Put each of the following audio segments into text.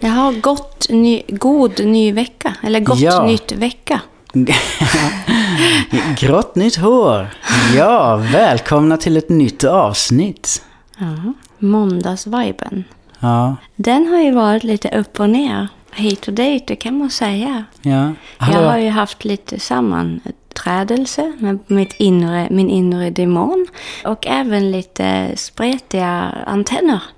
Jag har gott ny, god ny vecka. Eller gott Ja. nytt vecka. Grått nytt hår. Ja, välkomna till ett nytt avsnitt. Ja. Måndagsviben. Ja, Den har ju varit lite upp och ner. Hit och dit, det kan man säga. ja. Jag har ju haft lite sammanträdelse med mitt inre, min inre demon. Och även lite spretiga antenner.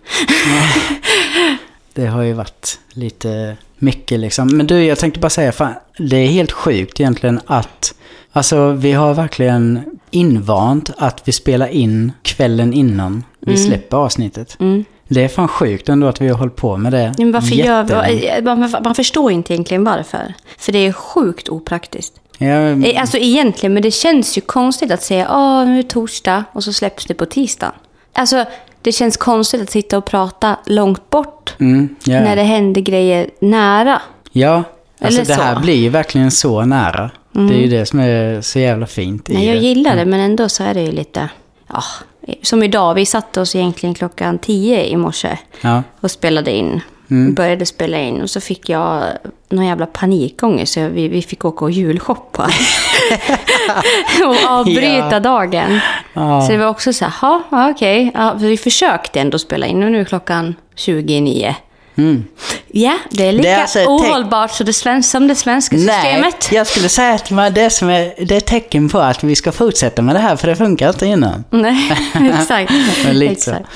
Det har ju varit lite mycket liksom. Men du, jag tänkte bara säga, fan, det är helt sjukt egentligen att... Alltså, vi har verkligen invant att vi spelar in kvällen innan vi släpper avsnittet. Mm. Det är fan sjukt ändå att vi har hållit på med det Men varför gör man, man förstår inte egentligen varför. För det är sjukt opraktiskt. Ja, Eh, Alltså egentligen, men det känns ju konstigt att säga åh nu är torsdag och så släpps det på tisdag. Alltså det känns konstigt att sitta och prata långt bort mm, ja. när det händer grejer nära. Ja, alltså Eller det här så. blir ju verkligen så nära. Det är ju det som är så jävla fint Nej, jag gillar det, men ändå så är det ju lite... Ja, som idag, vi satte oss egentligen klockan tio i morse Ja, och spelade in. Började spela in och så fick jag någon jävla panikångest så vi, vi fick åka och julshoppa. och avbryta Ja. dagen. Ja. Så det var också så här, "Ha, ja okej. Ja, för vi försökte ändå spela in och nu är klockan 29. Mm. Ja, det är lika Det är alltså ohållbart så det sven- som det svenska Nej, systemet. jag skulle säga att det, som är, det är ett tecken på att vi ska fortsätta med det här, för det funkar inte innan. Nej, exakt. Exakt.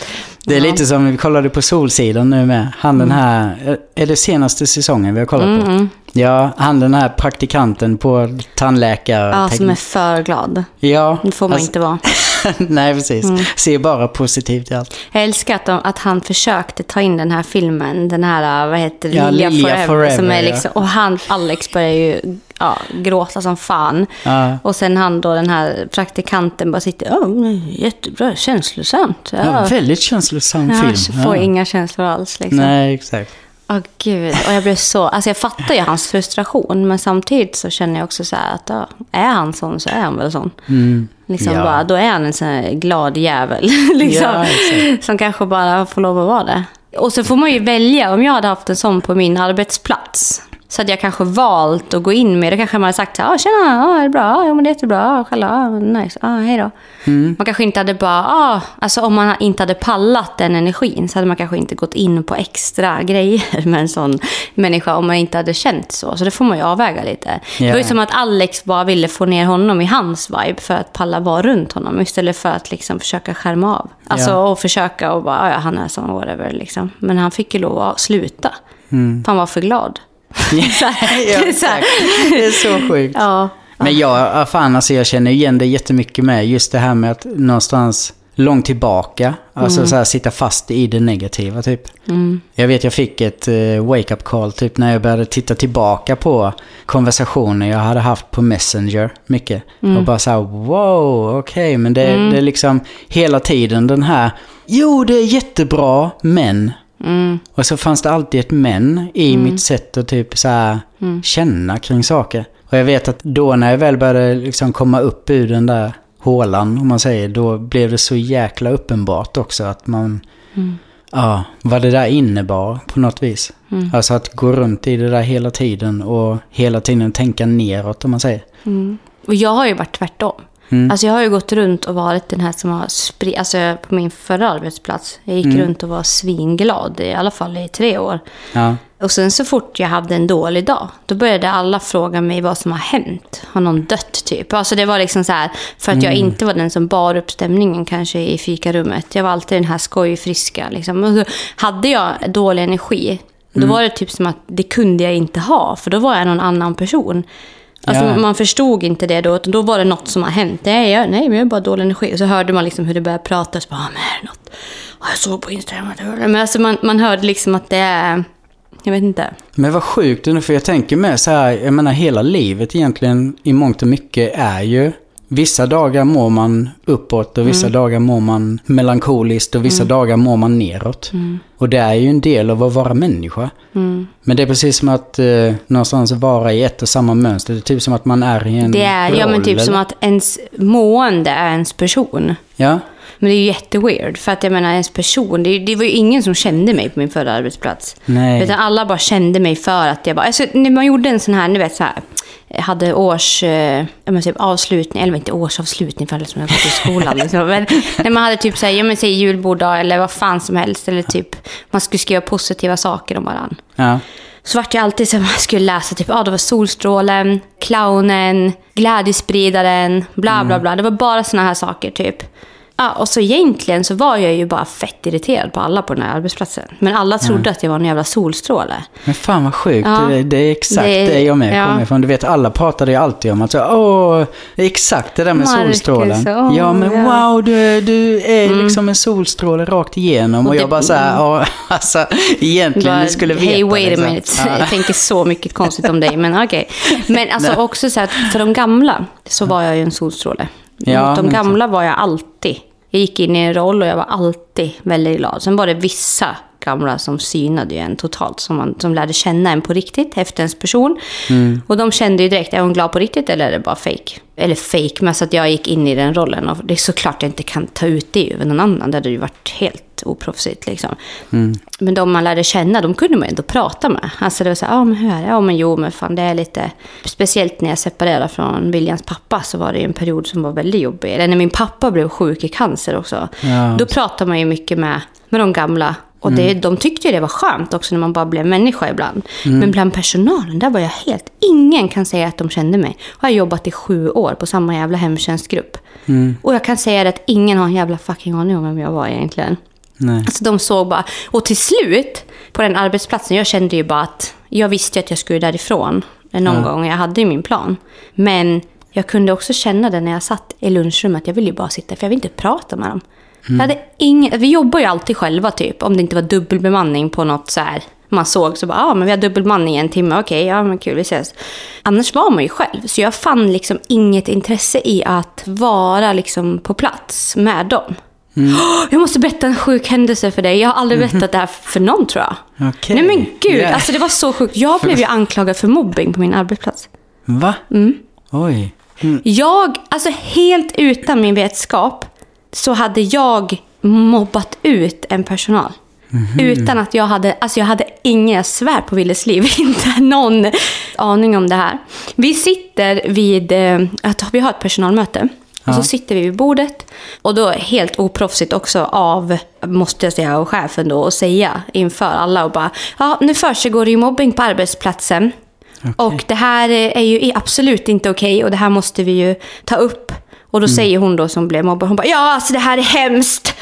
Det är Ja. lite som vi kollade på Solsidan nu med. Han den här, är det senaste säsongen vi har kollat på? Ja, han den här praktikanten på tandläkare... Ja, som är för glad. Ja. Det får man alltså- inte vara. Nej, precis. Ser bara positivt i allt. Jag älskar att, de, att han försökte ta in den här filmen, den här, vad heter det, Ja, Lilja Forever. Forever, som är liksom, Och han, Alex börjar ju ja, gråta som fan. Ja. Och sen han då, den här praktikanten, bara sitter, men jättebra, känslosamt. Ja, Ja, väldigt känslosam Ja, film. jag får inga känslor alls liksom. Nej, exakt. Åh gud, och jag blev så... Alltså jag fattar ju hans frustration, men samtidigt så känner jag också så här att ja, är han sån så är han väl sån. Liksom Ja. bara, då är han en sån här glad jävel. liksom, Ja, som kanske bara får lov att vara det. Och så får man ju välja, om jag hade haft en sån på min arbetsplats. Så hade jag kanske valt att gå in med det. kanske man hade sagt så här, ah, tjena, ah, är det bra? Ja, men det är jättebra. Ah, själva, ah, nice. Ah, hej då. Mm. Man kanske inte hade bara, ah, alltså om man inte hade pallat den energin så hade man kanske inte gått in på extra grejer med en sån människa om man inte hade känt så. Så det får man ju avväga lite. Det var ju som att Alex bara ville få ner honom i hans vibe för att palla vara runt honom istället för att liksom försöka skärma av. Alltså Ja. och försöka och bara, "Ah, ja han är sån, whatever liksom. Men han fick ju lov att sluta. Mm. För han var för glad. Så ja, det är så här. exakt. Det är så sjukt. Ja. Men jag, ja, fan alltså jag känner igen det jättemycket med just det här med att någonstans långt tillbaka, alltså Mm. så här sitta fast i det negativa typ. Jag vet jag fick ett eh, wake-up call typ när jag började titta tillbaka på konversationer jag hade haft på Messenger mycket. Mm. Och bara så här, wow, okej, men det, det är liksom hela tiden den här, jo det är jättebra, men. Mm. Och så fanns det alltid ett men i mitt sätt att typ så här Mm. känna kring saker. Och jag vet att då när jag väl började liksom komma upp ur den där hålan, om man säger, då blev det så jäkla uppenbart också att man... Mm. Ja, vad det där innebar på något vis. Alltså att gå runt i det där hela tiden och hela tiden tänka neråt om man säger. Och jag har ju varit tvärtom. Mm. Alltså jag har ju gått runt och varit den här som har spri- Alltså på min förra arbetsplats. Jag gick Mm. runt och var svinglad, i alla fall i tre år. Ja, Och sen så fort jag hade en dålig dag, då började alla fråga mig vad som har hänt. Har någon dött typ? Alltså det var liksom så här, för att jag Mm. inte var den som bar upp stämningen kanske i fikarummet. Jag var alltid den här skojfriska liksom. Och så hade jag dålig energi, då Mm. var det typ som att det kunde jag inte ha, för då var jag någon annan person. Alltså Ja. man förstod inte det då, utan då var det något som har hänt. Nej, jag, nej men jag har bara dålig energi. Och så hörde man liksom hur det började pratas. Bara, ah, men är det något? Ah, jag såg på Instagram att det var det." Men alltså man, man hörde liksom att det är... Jag vet inte. Men vad sjukt för jag tänker med så här, jag menar hela livet egentligen i mångt och mycket är ju Vissa dagar mår man uppåt och vissa dagar mår man melankoliskt och vissa dagar mår man neråt. Och det är ju en del av att vara människa. Men det är precis som att eh, någonstans vara i ett och samma mönster. Det är typ som att man är i en Det är ja, men roll, typ som eller? att ens mående är ens person. Ja, Men det är ju jätteweird. För att jag menar, ens person, det, det var ju ingen som kände mig på min förra arbetsplats. Nej. Utan alla bara kände mig för att jag bara... Alltså, när man gjorde en sån här, ni vet så här hade års, eh, jag typ avslutning, eller inte årsavslutning för alla som har gått i skolan. Liksom. Men när man hade typ så här, ja, men, säg julbord eller vad fan som helst. Eller typ, man skulle skriva positiva saker om varandra. Ja. Så vart det alltid så att man skulle läsa typ, ja ah, det var solstrålen, clownen, glädjespridaren, bla bla bla. Det var bara såna här saker typ. Ja, och så egentligen så var jag ju bara fett irriterad på alla på den här arbetsplatsen. Men alla trodde att jag var en jävla solstråle. Men fan vad sjukt. Ja. Det, det är exakt Det- det, jag med ja. kommer ifrån. Du vet, alla pratade ju alltid om att så, åh, det är exakt det där med Marcus, solstrålen. åh, ja, men ja. Mm. wow, du, du är liksom en solstråle rakt igenom. Och, Och jag det- bara så här, ja, alltså egentligen, Bara, du skulle veta. Hey, wait a liksom. minute. Ja. Jag tänker så mycket konstigt om dig, men okej. Men alltså också så att för de gamla så var jag ju en solstråle. Ja, Mot de gamla var jag alltid. Jag gick in i en roll och jag var alltid väldigt glad. Sen var det vissa gamla som synade ju en totalt, som, man, som lärde känna en på riktigt efter ens person. Mm. Och de kände ju direkt, är hon glad på riktigt eller är det bara fake? Eller fake, men så att jag gick in i den rollen. Och det är såklart jag inte kan ta ut det över någon annan. Det hade ju varit helt oproffsigt liksom. Men de man lärde känna, de kunde man ändå prata med. Alltså det var så här, ja men hur är det? Ja men jo men fan det är lite... Speciellt när jag separerade från Williams pappa så var det ju en period som var väldigt jobbig. Eller när min pappa blev sjuk i cancer också. Ja. Då pratade man ju mycket med, med de gamla. Och det, de tyckte ju det var skönt också när man bara blev människa ibland. Men bland personalen, där var jag helt... Ingen kan säga att de kände mig. Och jag har jobbat i sju år på samma jävla hemtjänstgrupp. Och jag kan säga att ingen har en jävla fucking aning om vem jag var egentligen. Nej. Alltså de såg bara... Och till slut, på den arbetsplatsen, jag kände ju bara att... Jag visste ju att jag skulle därifrån någon gång. Jag hade ju min plan. Men jag kunde också känna det när jag satt i lunchrummet. Jag ville ju bara sitta, för jag ville inte prata med dem. Jag hade ingen, vi jobbar ju alltid själva typ, om det inte var dubbelbemanning på något så här. Man såg så bara, ja ah, men vi har dubbelbemanning i en timme, okej, ja men kul, vi ses. Annars var man ju själv, så jag fann liksom inget intresse i att vara liksom på plats med dem. "Åh, Jag måste berätta en sjuk händelse för dig. Jag har aldrig berättat det här för någon tror jag. Okej. Nej men gud, Ja. alltså det var så sjukt. Jag blev ju anklagad för mobbing på min arbetsplats. Va? Mm. Oj. Mm. Jag, alltså helt utan min vetskap, så hade jag mobbat ut en personal. Utan att jag hade, alltså jag hade ingen, jag svär på Willes liv, inte någon aning om det här. Vi sitter vid, eh, att vi har ett personalmöte. Och så sitter vi vid bordet. Och då helt oproffsigt också av, måste jag säga, av chefen då, och säga inför alla och bara, ja nu försiggår det ju mobbing på arbetsplatsen. Och det här är ju absolut inte okej och det här måste vi ju ta upp. Och då säger hon då som blev mobbad, hon bara ja alltså det här är hemskt.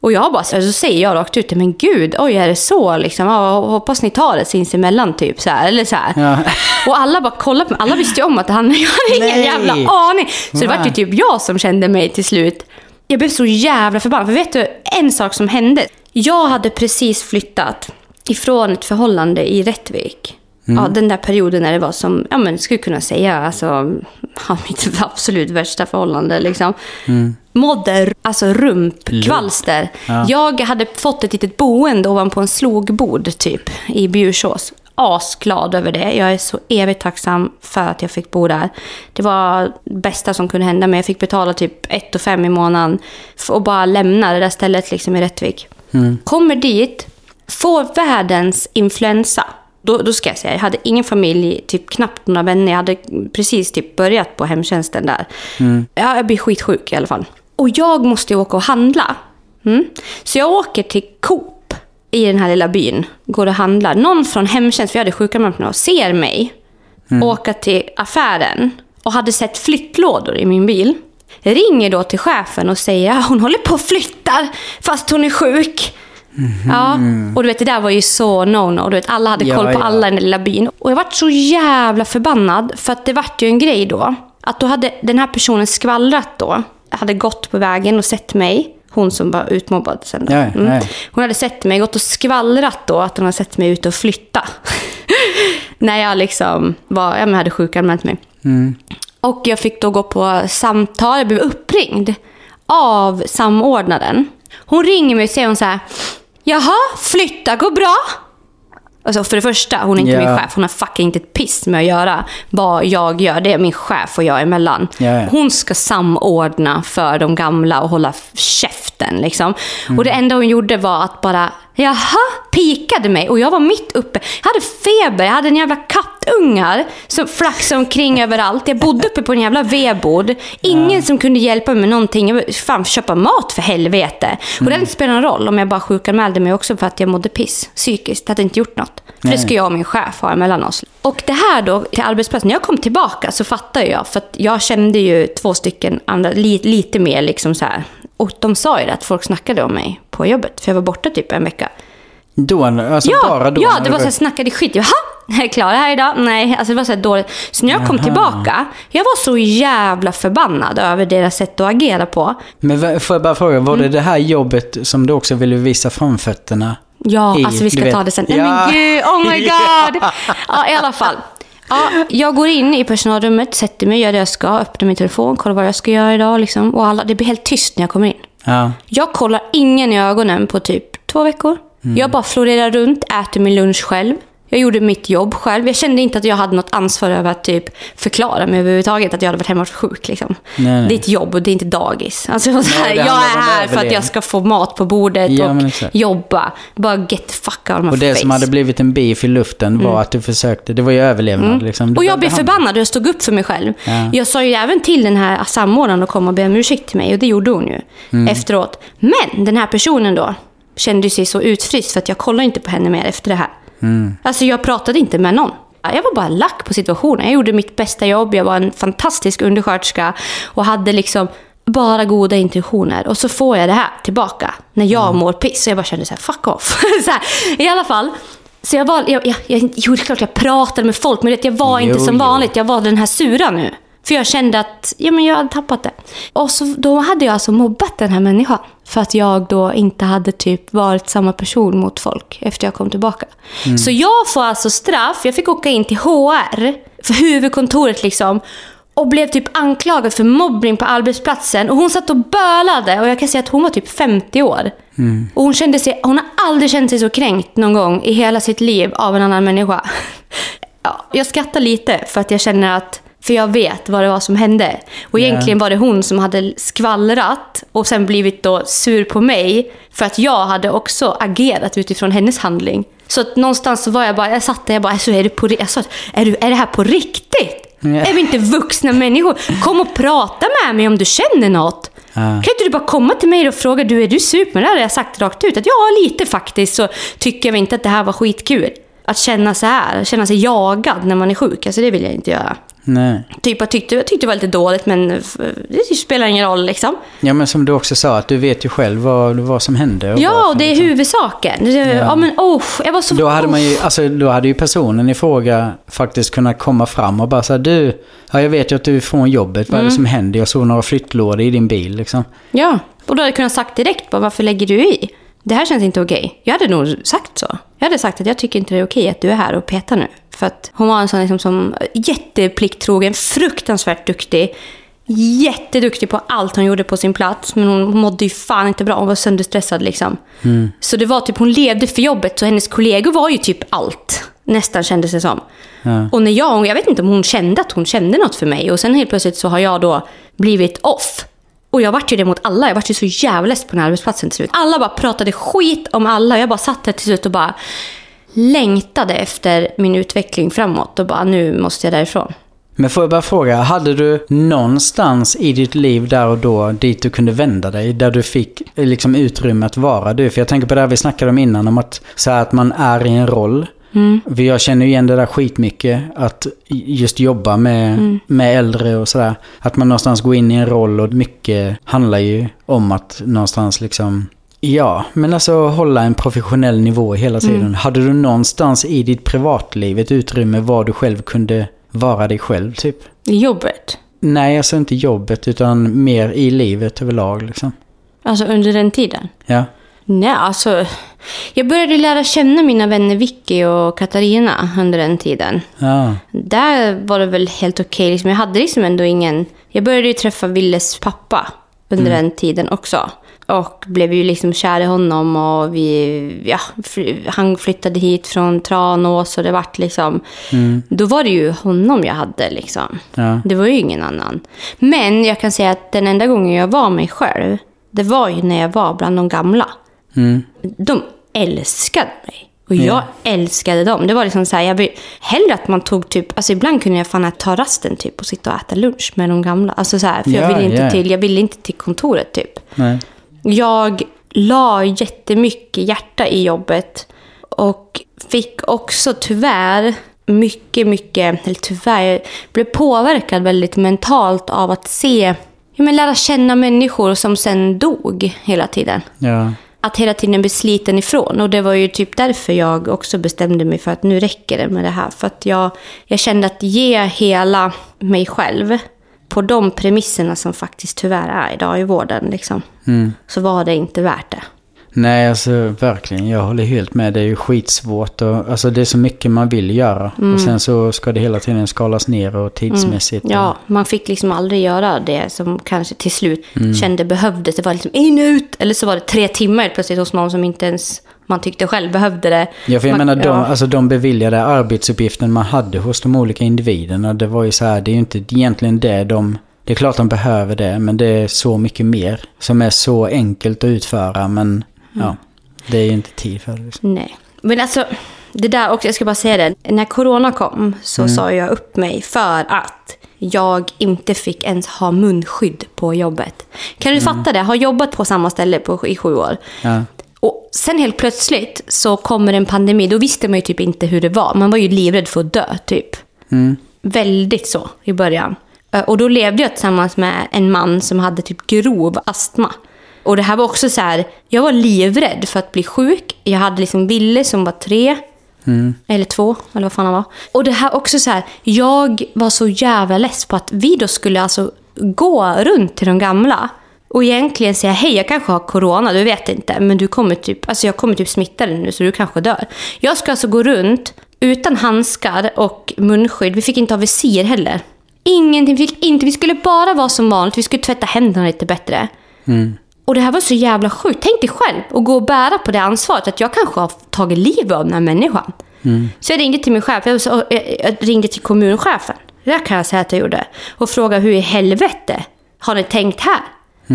Och jag bara, så säger jag rakt ut, men gud, oj är det så liksom? Ja, hoppas ni tar det sinsemellan typ så här, eller så här. Ja. Och alla bara kollade på mig, alla visste ju om att han, jag hade ingen Nej. jävla aning. Så det Va? var ju typ jag som kände mig till slut. Jag blev så jävla förbannad, för vet du, en sak som hände. Jag hade precis flyttat ifrån ett förhållande i Rättvik. Ja, den där perioden när det var som, ja men skulle kunna säga, alltså, ja, mitt absolut värsta förhållande liksom. Mådde, alltså rumpkvalster. Ja. Jag hade fått ett litet boende ovanpå en slogbod typ i Bjursås. Asglad över det. Jag är så evigt tacksam för att jag fick bo där. Det var det bästa som kunde hända mig. Jag fick betala typ 1 5 i månaden och bara lämna det där stället liksom i Rättvik. Kommer dit, får världens influensa. Då, då ska jag säga, jag hade ingen familj, typ knappt några vänner. Jag hade precis typ börjat på hemtjänsten där. Ja, jag blir skitsjuk i alla fall. Och jag måste ju åka och handla. Mm. Så jag åker till Coop i den här lilla byn. Går och handlar. Någon från hemtjänst, för jag hade sjukanmält ser mig åka till affären och hade sett flyttlådor i min bil. Ringer då till chefen och säger att hon håller på och flyttar fast hon är sjuk. Ja, och du vet det där var ju så no-no. Du vet, alla hade Ja, koll på ja. alla i den lilla byn. Och jag vart så jävla förbannad för att det vart ju en grej då. Att då hade den här personen skvallrat då. Hade gått på vägen och sett mig. Hon som var utmobbad sen då. Ja. Hon hade sett mig, gått och skvallrat då att hon hade sett mig ute och flytta. När jag liksom var, ja, men hade sjukanmält mig. Och jag fick då gå på samtal, jag blev uppringd av samordnaren. Hon ringer mig och säger hon så här, Jaha, flytta går bra. Alltså för det första, hon är inte Ja. min chef. Hon har fucking inte ett piss med att göra vad jag gör. Det är min chef och jag emellan. Ja. Hon ska samordna för de gamla och hålla käften. Liksom. Mm. Och det enda hon gjorde var att bara, jaha, pikade mig. Och jag var mitt uppe. Jag hade feber, jag hade en jävla kattungar som flaxade omkring överallt. Jag bodde uppe på en jävla vedbord. Ingen som kunde hjälpa mig med någonting. Jag var, fan, köpa mat för helvete. Och det Mm. hade inte spelat någon roll om jag bara sjukanmälde mig också för att jag mådde piss psykiskt. Det hade inte gjort något. För Nej. det ska jag och min chef ha emellan oss. Och det här då, till arbetsplatsen, när jag kom tillbaka så fattade jag, för att jag kände ju två stycken andra, li, lite mer liksom så här. Och de sa ju det, att folk snackade om mig på jobbet, för jag var borta typ en vecka. Då, alltså Ja, bara då? ja det var så här, snackade skit. Jaha, är klar här idag? Nej, alltså det var så här dåligt. Så när jag kom tillbaka, jag var så jävla förbannad över deras sätt att agera på. Men får jag bara fråga, var Mm. det det här jobbet som du också ville visa framfötterna? Ja, i, alltså vi ska ta det sen. Nej Ja. men gud, oh my god! Ja, i alla fall. Ja, jag går in i personalrummet, sätter mig, gör det jag ska, öppnar min telefon, kollar vad jag ska göra idag. Liksom. Och alla, det blir helt tyst när jag kommer in. Ja. Jag kollar ingen i ögonen på typ två veckor. Mm. Jag bara florerar runt, äter min lunch själv. Jag gjorde mitt jobb själv. Jag kände inte att jag hade något ansvar över att typ förklara mig överhuvudtaget att jag hade varit hemma och varit sjuk. Liksom. Nej, nej. Det är ett jobb och det är inte dagis. Alltså, så här, jag är här för att jag ska få mat på bordet Ja, och jobba. Bara get the fuck out of my Och det face. som hade blivit en beef i luften var att du försökte, det var ju överlevnad liksom. Mm. Och jag blev förbannad och jag stod upp för mig själv. Ja. Jag sa ju även till den här samordnaren att komma och be om ursäkt till mig och det gjorde hon ju Mm. efteråt. Men den här personen då kände sig så utfryst för att jag kollade inte på henne mer efter det här. Mm. Alltså jag pratade inte med någon. Jag var bara lack på situationen. Jag gjorde mitt bästa jobb, jag var en fantastisk undersköterska och hade liksom bara goda intentioner. Och så får jag det här tillbaka när jag Mm. mår piss. Så jag bara kände så här, fuck off. så här, I alla fall. Så jag var, jag, jag, jag, jo, det är klart jag pratade med folk, men jag var Jo, inte som jo. vanligt. Jag var den här sura nu. För jag kände att ja, men jag hade tappat det. Och så, då hade jag alltså mobbat den här människan. För att jag då inte hade typ varit samma person mot folk efter jag kom tillbaka. Så jag får alltså straff. Jag fick åka in till HR, för huvudkontoret liksom. Och blev typ anklagad för mobbning på arbetsplatsen. Och hon satt och bölade. Och jag kan säga att hon var typ 50 år. Och hon, kände sig, hon har aldrig känt sig så kränkt någon gång i hela sitt liv av en annan människa. Ja, jag skrattar lite för att jag känner att för jag vet vad det var som hände. Och egentligen var det hon som hade skvallrat och sen blivit då sur på mig. För att jag hade också agerat utifrån hennes handling. Så att någonstans så var jag bara, jag satt där jag bara, alltså, är, det på, jag sa, är, du, är det här på riktigt? Är vi inte vuxna människor? Kom och prata med mig om du känner något. Ja. Kan inte du bara komma till mig och fråga, du är du super? Det hade jag sagt rakt ut. Att ja, lite faktiskt så tycker jag inte att det här var skitkul. Att känna så här, känna sig jagad när man är sjuk, alltså det vill jag inte göra. Nej. Typ jag tyckte, jag tyckte det var lite dåligt men det spelar ingen roll liksom. Ja men som du också sa, att du vet ju själv vad, vad som hände. och Ja, varför, och det är liksom. huvudsaken. Det- Ja, men oh, jag var så... Då hade man ju, alltså då hade ju personen i fråga faktiskt kunnat komma fram och bara säga du, ja jag vet ju att du är från jobbet, vad är Mm. det som händer? Jag såg några flyttlådor i din bil liksom. Ja, och då hade jag kunnat sagt direkt bara, varför lägger du i? Det här känns inte okej. Jag hade nog sagt så. Jag hade sagt att jag tycker inte det är okej att du är här och petar nu. För att hon var en sån liksom som jätteplikttrogen, fruktansvärt duktig. Jätteduktig på allt hon gjorde på sin plats. Men hon mådde ju fan inte bra. Hon var sönderstressad liksom. Så det var typ, hon levde för jobbet. Så hennes kollegor var ju typ allt. Nästan kändes det som. Ja. Och när jag, jag vet inte om hon kände att hon kände något för mig. Och sen helt plötsligt så har jag då blivit off. Och jag vart ju det mot alla. Jag vart ju så jävla less på den här arbetsplatsen till slut. Alla bara pratade skit om alla. Jag bara satt där till slut och bara längtade efter min utveckling framåt. Och bara, nu måste jag därifrån. Men får jag bara fråga, hade du någonstans i ditt liv där och då dit du kunde vända dig? Där du fick liksom utrymme att vara du? För jag tänker på det här vi snackade om innan, om att, så här, att man är i en roll. För jag känner ju igen det där skitmycket, att just jobba med, med äldre och sådär. Att man någonstans går in i en roll och mycket handlar ju om att någonstans liksom Ja, men alltså hålla en professionell nivå hela tiden. Hade du någonstans i ditt privatliv ett utrymme var du själv kunde vara dig själv typ? I jobbet. Nej, alltså inte jobbet utan mer i livet överlag liksom. Alltså under den tiden. Ja. Nej, alltså. Jag började lära känna mina vänner Vicky och Katarina under den tiden. Ja. Där var det väl helt okej. Liksom, jag hade liksom ändå ingen... Jag började ju träffa Willes pappa under den tiden också. Och blev ju liksom kär i honom och vi, ja, han flyttade hit från Tranås och det vart liksom... Då var det ju honom jag hade liksom. Ja. Det var ju ingen annan. Men jag kan säga att den enda gången jag var mig själv, det var ju när jag var bland de gamla. Mm. De älskade mig. Och jag Ja. älskade dem. Det var liksom så här, jag vill, hellre att man tog typ, alltså ibland kunde jag fan ta rasten typ och sitta och äta lunch med de gamla. Alltså så här, för jag Ja, ville inte ja. till, jag ville inte till kontoret typ. Nej. Jag la jättemycket hjärta i jobbet och fick också tyvärr mycket, mycket, eller tyvärr, blev påverkad väldigt mentalt av att se, men lära känna människor som sen dog hela tiden. Ja. Att hela tiden bli sliten ifrån. Och det var ju typ därför jag också bestämde mig för att nu räcker det med det här. För att jag, jag kände att ge hela mig själv på de premisserna som faktiskt tyvärr är idag i vården, liksom, Mm. så var det inte värt det. Nej, alltså verkligen. Jag håller helt med. Det är ju skitsvårt. Och, alltså det är så mycket man vill göra. Och sen så ska det hela tiden skalas ner och tidsmässigt. och- Ja, man fick liksom aldrig göra det som kanske till slut kände behövdes. Det var liksom in och ut. Eller så var det tre timmar plötsligt hos någon som inte ens man tyckte själv behövde det. Ja, för jag man, menar de, ja. alltså, de beviljade arbetsuppgiften man hade hos de olika individerna. Det var ju så här, det är ju inte egentligen det de... Det är klart de behöver det, men det är så mycket mer som är så enkelt att utföra. Men ja, det är ju inte tid för. Liksom. Nej. Men alltså, det där också, jag ska bara säga det. När corona kom så sa jag upp mig för att jag inte fick ens ha munskydd på jobbet. Kan du fatta det? Jag har jobbat på samma ställe på, i sju år. Ja. Och sen helt plötsligt så kommer en pandemi. Då visste man ju typ inte hur det var. Man var ju livrädd för att dö, typ. Mm. Väldigt så i början. Och då levde jag tillsammans med en man som hade typ grov astma. Och det här var också så här, jag var livrädd för att bli sjuk. Jag hade liksom Ville som var tre. Eller två, eller vad fan han var. Och det här också så här, jag var så jävla less på att vi då skulle alltså gå runt till de gamla och egentligen säga hej, jag kanske har corona, du vet inte, men du kommer typ, alltså jag kommer typ smitta dig nu så du kanske dör. Jag ska alltså gå runt utan handskar och munskydd. Vi fick inte ha visir heller. Ingenting, fick inte. Vi skulle bara vara som vanligt. Vi skulle tvätta händerna lite bättre. Och det här var så jävla sjukt. Tänk dig själv att gå och bära på det ansvaret att jag kanske har tagit livet av den här människan. Så jag ringde till min chef, jag, så, jag, jag ringde till kommunchefen. Det kan jag säga att jag gjorde. Och frågade hur i helvete har ni tänkt här?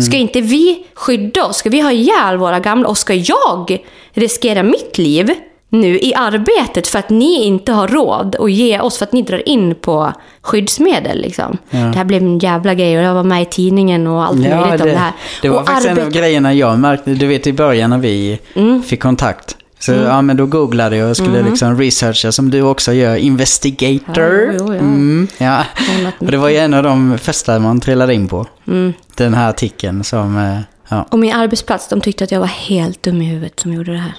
Ska inte vi skydda oss? Ska vi ha ihjäl våra gamla? Och ska jag riskera mitt liv nu i arbetet för att ni inte har råd att ge oss, för att ni drar in på skyddsmedel liksom. Det här blev en jävla grej och jag var med i tidningen och allt Ja, möjligt om det, det här. det var och faktiskt en av arbet- grejerna jag märkte. Du vet i början när vi Mm. fick kontakt. Så ja, men då googlade jag och skulle liksom researcha som du också gör. Investigator. Ja, jo, ja. Mm, ja. Och det var ju en av de första man trillade in på. Mm. Den här artikeln som, eh, ja. Och min arbetsplats, de tyckte att jag var helt dum i huvudet som gjorde det här.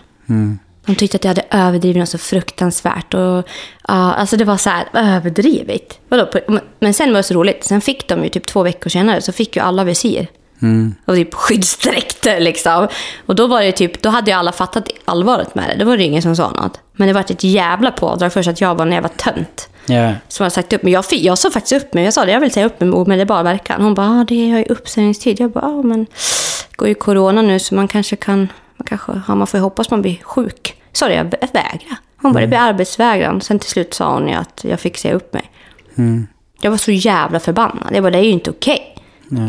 De tyckte att jag hade överdrivit något så fruktansvärt. Och, ja, alltså det var så här överdrivet. Vadå? Men- sen var det så roligt. Sen fick de ju typ två veckor senare så fick ju alla visir. Mm. Och typ skyddsdräkter liksom. Och då var det typ, då hade ju alla fattat allvaret med det. Då var det ingen som sa något. Men det var ett jävla pådrag först att jag var en jävla tönt. Ja. Som hade sagt upp mig. Jag, jag sa faktiskt upp mig. Jag sa det, jag vill säga upp mig med omedelbar verkan. Hon bara, ah, det har ju uppsägningstid. Jag bara, ah, men det går ju corona nu så man kanske kan, man kanske, ja, man får ju hoppas man blir sjuk. Så det, jag vä- vägra. Hon bara, det blir arbetsvägran. Sen till slut sa hon ju att jag fick säga upp mig. Jag var så jävla förbannad. Jag bara, det är ju inte okej.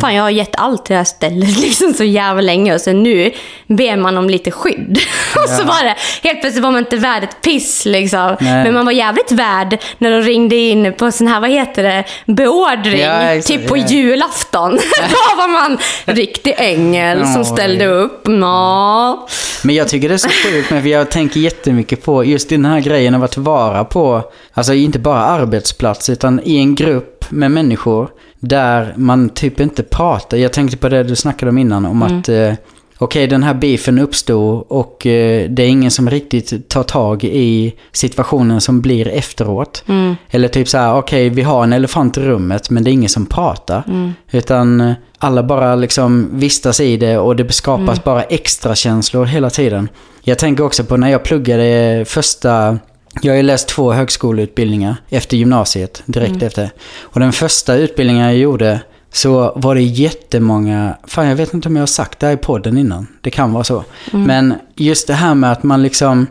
Fan, jag har gett allt till det här stället liksom så jävla länge och sen nu ber man om lite skydd. och så var det, helt plötsligt var man inte värd ett piss liksom. Nej. Men man var jävligt värd när de ringde in på sån här, vad heter det, beordring. Ja, exakt, typ på ja. julafton. Då var man riktig ängel som ställde upp. Nå. Men jag tycker det är så sjukt för jag tänker jättemycket på just den här grejen av att vara på, alltså inte bara arbetsplats, utan i en grupp med människor där man typ inte pratar. Jag tänkte på det du snackade om innan, om att eh, okej den här beefen uppstod och eh, det är ingen som riktigt tar tag i situationen som blir efteråt. Eller typ så här, okej vi har en elefant i rummet men det är ingen som pratar. Utan eh, alla bara liksom vistas i det och det skapas bara extra känslor hela tiden. Jag tänker också på när jag pluggade första... Jag har ju läst två högskoleutbildningar efter gymnasiet, direkt efter. Och den första utbildningen jag gjorde så var det jättemånga, fan jag vet inte om jag har sagt det här i podden innan, det kan vara så. Men just det här med att man liksom,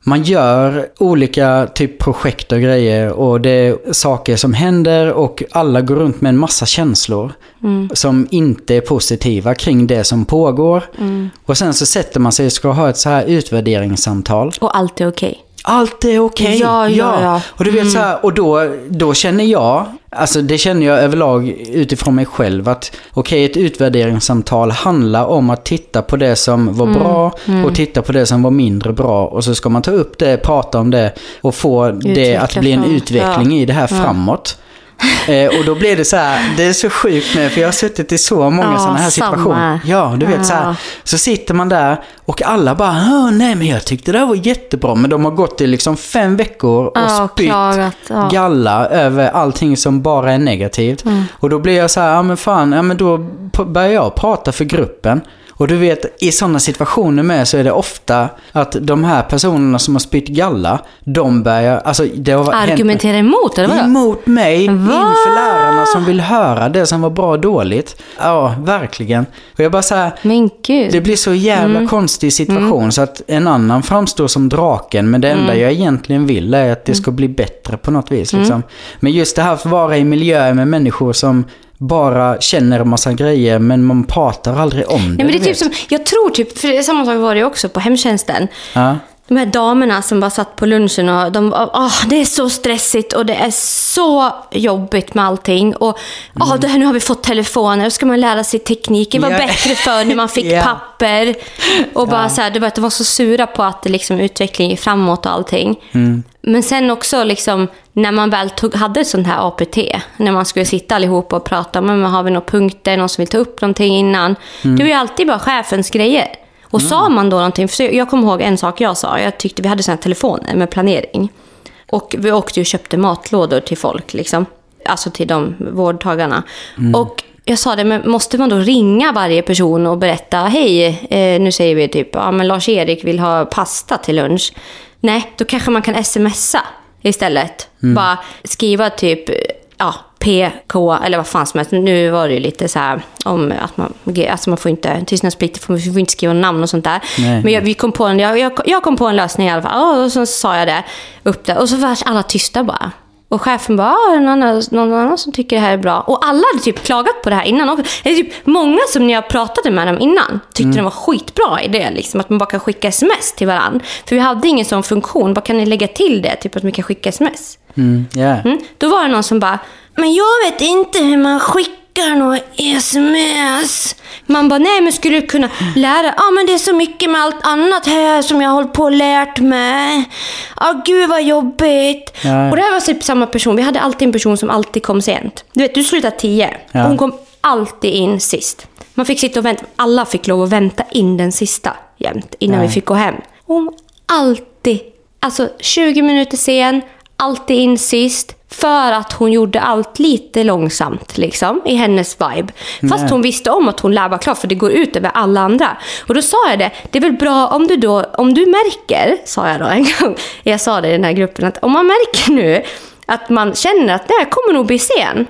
man gör olika typ projekt och grejer och det är saker som händer och alla går runt med en massa känslor som inte är positiva kring det som pågår. Och sen så sätter man sig och ska ha ett så här utvärderingssamtal. Och allt är okej. Allt är okej. Ja, ja, ja. Och du vet så här, och då, då känner jag, alltså det känner jag överlag utifrån mig själv att okej, ett utvärderingssamtal handlar om att titta på det som var Mm, bra och titta på det som var mindre bra och så ska man ta upp det, prata om det och få det Utveckla att bli en utveckling ja. i det här framåt. Eh, och då blir det så här, det är så sjukt med, för jag har suttit i så många Ja, sådana här samma. situationer. Ja, du vet så här. Ja. Så sitter man där och alla bara, "Åh, nej men jag tyckte det här var jättebra. Men de har gått i liksom fem veckor och Ja, spytt ja. galla över allting som bara är negativt. Mm. Och då blir jag så här, ja men fan, ja men då börjar jag prata för gruppen. Och du vet, i sådana situationer med så är det ofta att de här personerna som har spytt galla, de börjar, alltså det har hänt- Argumentera emot, eller vadå? Emot mig, Va? inför lärarna som vill höra det som var bra och dåligt. Ja, verkligen. Och jag bara så här, Men gud. det blir så jävla Mm. konstig situation så att en annan framstår som draken men det enda Mm. jag egentligen vill är att det ska bli bättre på något vis. Liksom. Men just det här att vara i miljöer med människor som bara känner en massa grejer men man pratar aldrig om det. Nej, men det är typ som, jag tror typ, för samma sak var det också på hemtjänsten. Ja. De här damerna som bara satt på lunchen och de var, åh, det är så stressigt och det är så jobbigt med allting. Och åh, det här, nu har vi fått telefoner, då ska man lära sig teknik. Det var Ja. bättre förr när man fick Ja. papper. Och bara så här, du vet, de var så sura på att det liksom, utvecklingen gick framåt och allting. Men sen också liksom, när man väl tog, hade ett sånt här APT, när man skulle sitta allihopa och prata, men har vi några punkter, någon som vill ta upp någonting innan. Det var ju alltid bara chefens grejer. Och sa man då någonting, för jag kommer ihåg en sak jag sa, jag tyckte vi hade såna telefoner med planering. Och vi åkte och köpte matlådor till folk, liksom. Alltså till de vårdtagarna. Och jag sa det, men måste man då ringa varje person och berätta, hej, eh, nu säger vi typ, ja men Lars-Erik vill ha pasta till lunch. Nej, då kanske man kan smsa istället. Bara skriva typ, ja, PK eller vad fan som helst. Nu var det ju lite så här om att man, alltså man får inte, tystnadsplikt, vi får inte skriva namn och sånt där. Nej. Men jag, vi kom på en, jag, jag, jag kom på en lösning i alla fall. Och så sa jag det upp det. Och så var alla tysta bara. Och chefen bara, ah, är det någon, annan- någon annan som tycker det här är bra? Och alla hade typ klagat på det här innan också. Det är typ många som när jag pratade med dem innan tyckte det var skitbra idé. Liksom, att man bara kan skicka sms till varandra. För vi hade ingen sån funktion. Bara kan ni lägga till det? Typ att vi kan skicka sms. Mm, ja. Mm. Då var det någon som bara, men jag vet inte hur man skickar några sms. Man bara, nej men skulle du kunna lära? Ja men det är så mycket med allt annat här som jag har hållit på och lärt mig. Ja gud vad jobbigt. Ja. Och det här var typ samma person. Vi hade alltid en person som alltid kom sent. Du vet, du slutade tio. Ja. Hon kom alltid in sist. Man fick sitta och vänta. Alla fick lov att vänta in den sista jämt innan Ja. vi fick gå hem. Hon var alltid, alltså 20 minuter sen, alltid in sist. För att hon gjorde allt lite långsamt liksom, i hennes vibe. Fast Nej. hon visste om att hon lär vara klar för det går ut över alla andra. Och då sa jag det, det är väl bra om du då, om du märker, sa jag då en gång, jag sa det i den här gruppen, att om man märker nu att man känner att det här kommer nog bli sen.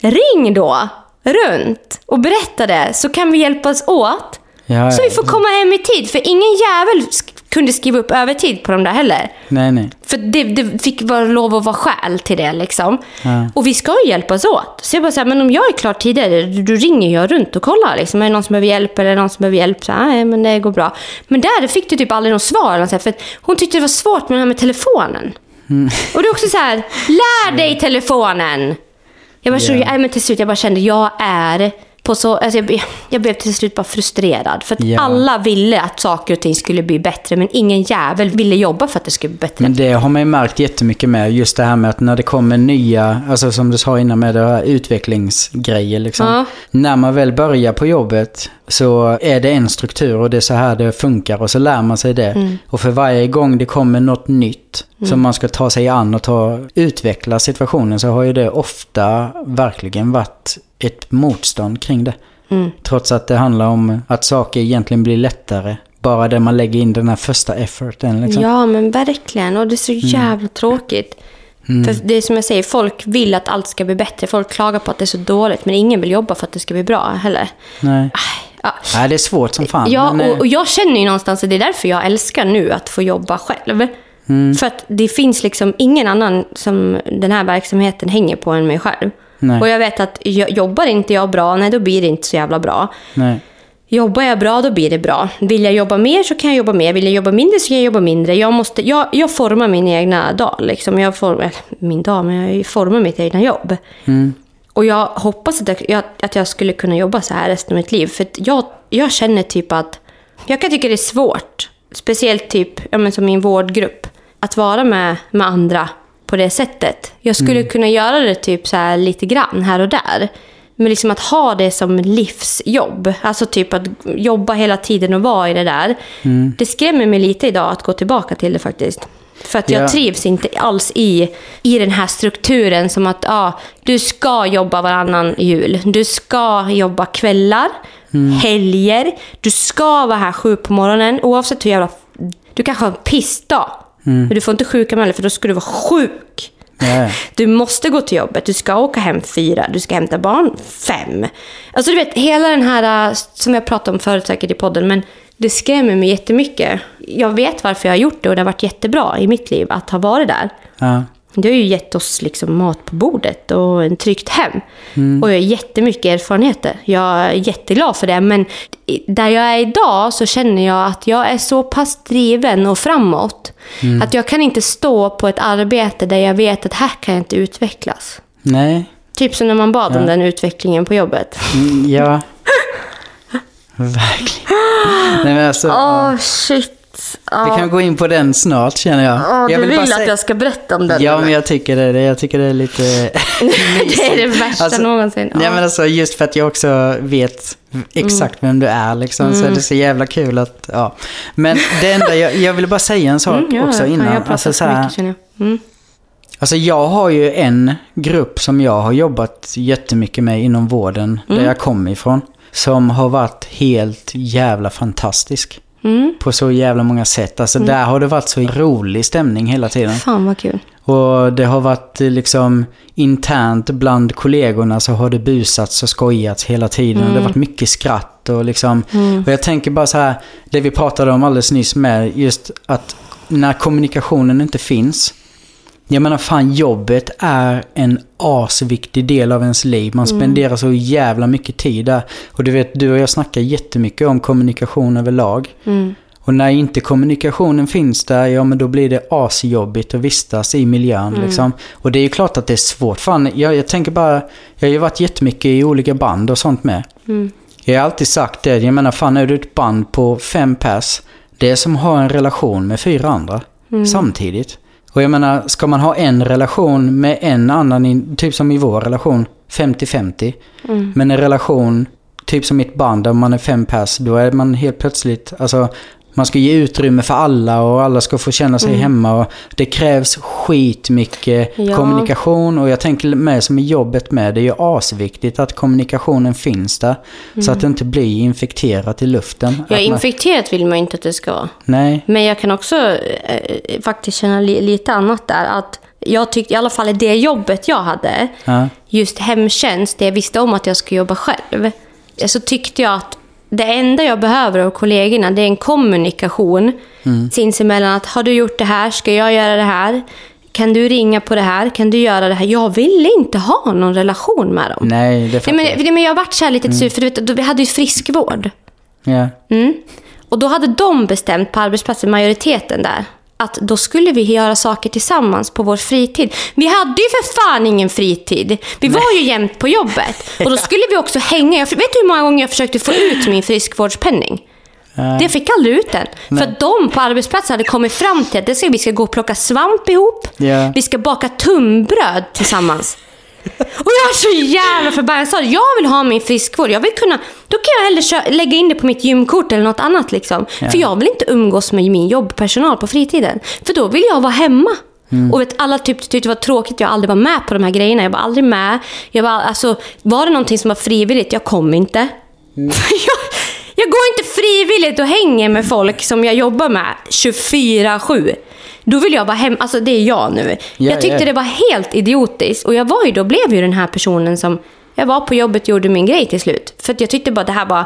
Ring då runt och berätta det så kan vi hjälpas åt. Ja, Så ja. vi får komma hem i tid. För ingen jävel kunde skriva upp övertid på dem där heller. Nej, nej. För det, det fick vara lov att vara skäl till det liksom. Ja. Och vi ska ju hjälpas åt. Så jag bara säger, men om jag är klar tidigare, då ringer jag runt och kollar. Liksom. Är det någon som behöver hjälp eller någon som behöver hjälp? Så, nej, men det går bra. Men där fick du typ aldrig något svar. så här, För hon tyckte det var svårt med det här med telefonen. Och det är också så här, lär dig telefonen! Jag, bara, så, Ja. nej, men till slut jag bara kände, jag är på så, alltså jag, jag blev till slut bara frustrerad. För att Ja. alla ville att saker och ting skulle bli bättre, men ingen jävel ville jobba för att det skulle bli bättre. Men det har man ju märkt jättemycket med. Just det här med att när det kommer nya, alltså som du sa innan med det här utvecklingsgrejer liksom. Ja. När man väl börjar på jobbet så är det en struktur och det är så här det funkar och så lär man sig det. Mm. Och för varje gång det kommer något nytt som man ska ta sig an och ta, utveckla situationen så har ju det ofta verkligen varit ett motstånd kring det. Mm. Trots att det handlar om att saker egentligen blir lättare. Bara det man lägger in den här första efforten liksom. Ja, men verkligen. Och det är så Mm. jävla tråkigt. För det är som jag säger, folk vill att allt ska bli bättre. Folk klagar på att det är så dåligt, men ingen vill jobba för att det ska bli bra heller. Nej. Ja, Nej, det är svårt som fan. Ja, men, eh, och, och jag känner ju någonstans att det är därför jag älskar nu att få jobba själv. Mm. För att det finns liksom ingen annan som den här verksamheten hänger på än mig själv. Nej. Och jag vet att jobbar inte jag bra, nej då blir det inte så jävla bra. nej. Jobbar jag bra, då blir det bra. Vill jag jobba mer så kan jag jobba mer. Vill jag jobba mindre så kan jag jobba mindre. Jag, måste, jag, jag formar min egna dag. Liksom. Jag formar, min dag, men jag formar mitt egna jobb. Och jag hoppas att jag, att jag skulle kunna jobba så här resten av mitt liv. För jag, jag känner typ att... Jag kan tycka det är svårt, speciellt typ ja, men som i en vårdgrupp, att vara med, med andra på det sättet. Jag skulle kunna göra det typ så här lite grann här och där. Men liksom att ha det som livsjobb, alltså typ att jobba hela tiden och vara i det där. Det skrämmer mig lite idag att gå tillbaka till det faktiskt. För att jag Ja. trivs inte alls i, i den här strukturen som att ja, du ska jobba varannan jul. Du ska jobba kvällar, helger. Du ska vara här sju på morgonen oavsett hur jävla... Du kanske har en pissdag. Men du får inte sjukanmäla för då skulle du vara sjuk. Ja. Du måste gå till jobbet, du ska åka hem fyra, du ska hämta barn fem. Alltså du vet, hela den här, äh, som jag pratade om förut säkert i podden, men det skrämmer mig jättemycket. Jag vet varför jag har gjort det och det har varit jättebra i mitt liv att ha varit där. Ja. Det har ju gett oss liksom mat på bordet och en tryggt hem. Och jag har jättemycket erfarenheter. Jag är jätteglad för det. Men där jag är idag så känner jag att jag är så pass driven och framåt. Att jag kan inte stå på ett arbete där jag vet att här kan jag inte utvecklas. Nej. Typ som när man bad om den utvecklingen på jobbet. Mm, Ja. Verkligen. Nej, men alltså, Åh, shit. Vi kan gå in på den snart känner jag. Ja, jag du vill bara att säga- jag ska berätta om den? Ja, men jag tycker det. Jag tycker det är lite... det är det värsta Alltså, någonsin. Nej Ja. men alltså just för att jag också vet exakt vem du är liksom. Så är det så jävla kul att, ja. Men det enda, jag, jag ville bara säga en sak Mm, ja, också innan. Jag alltså, så här, mycket känner jag. Mm. alltså jag har ju en grupp som jag har jobbat jättemycket med inom vården, Mm. där jag kommer ifrån. Som har varit helt jävla fantastisk. Mm. På så jävla många sätt. Alltså där har det varit så rolig stämning hela tiden. Fan vad kul. Och det har varit eh, liksom internt bland kollegorna så har det busats och skojats hela tiden. Och det har varit mycket skratt och liksom. Och jag tänker bara så här, det vi pratade om alldeles nyss med, just att när kommunikationen inte finns. Jag menar fan, jobbet är en asviktig del av ens liv. Man spenderar så jävla mycket tid där. Och du vet, du och jag snackar jättemycket om kommunikation överlag. Mm. Och när inte kommunikationen finns där, ja men då blir det asjobbigt att vistas i miljön liksom. Och det är ju klart att det är svårt. Fan, jag, jag tänker bara, jag har ju varit jättemycket i olika band och sånt med. Jag har alltid sagt det, jag menar fan är du ett band på fem pers, det är som att ha en relation med fyra andra samtidigt. Och jag menar, ska man ha en relation med en annan, typ som i vår relation, 50-50. Men en relation, typ som mitt band, där man är fem pers, då är man helt plötsligt, alltså man ska ge utrymme för alla och alla ska få känna sig hemma. Och det krävs skitmycket Ja. kommunikation och jag tänker med som i jobbet med, det är ju asviktigt att kommunikationen finns där. Så att det inte blir infekterat i luften. Ja, man- infekterat vill man ju inte att det ska vara. Nej. Men jag kan också eh, faktiskt känna li- lite annat där. Att jag tyckte, i alla fall i det jobbet jag hade, Ja. just hemtjänst, det jag visste om att jag skulle jobba själv, så tyckte jag att det enda jag behöver av kollegorna, det är en kommunikation sinsemellan. Att har du gjort det här, ska jag göra det här? Kan du ringa på det här? Kan du göra det här? Jag ville inte ha någon relation med dem. Nej, det fattar jag. men, men jag varit så här lite sur, för du vet, vi hade ju friskvård. Ja. Mm. Och då hade de bestämt på arbetsplatsen, majoriteten där, att då skulle vi göra saker tillsammans på vår fritid. Vi hade ju för fan ingen fritid. Vi var ju jämt på jobbet. Och då skulle vi också hänga. Jag, vet du hur många gånger jag försökte få ut min friskvårdspenning? Jag fick aldrig ut den. För att de på arbetsplatsen hade kommit fram till att det ska, vi ska gå och plocka svamp ihop. Ja. Vi ska baka tunnbröd tillsammans. Och jag är så jävla förbannad. Jag sa jag vill ha min friskvård. Jag vill kunna, då kan jag hellre lägga in det på mitt gymkort eller något annat. Liksom. För jag vill inte umgås med min jobbpersonal på fritiden. För då vill jag vara hemma. Och vet, alla typ, tyckte det var tråkigt. Jag aldrig var med på de här grejerna. Jag var aldrig med. Jag var, alltså, var det någonting som var frivilligt, jag kom inte. jag, jag går inte frivilligt och hänger med folk som jag jobbar med 24-7. Då vill jag vara hem. Alltså det är jag nu. Ja, jag tyckte ja. det var helt idiotiskt. Och jag var ju då, blev ju den här personen som... Jag var på jobbet och gjorde min grej till slut. För att jag tyckte bara det här var...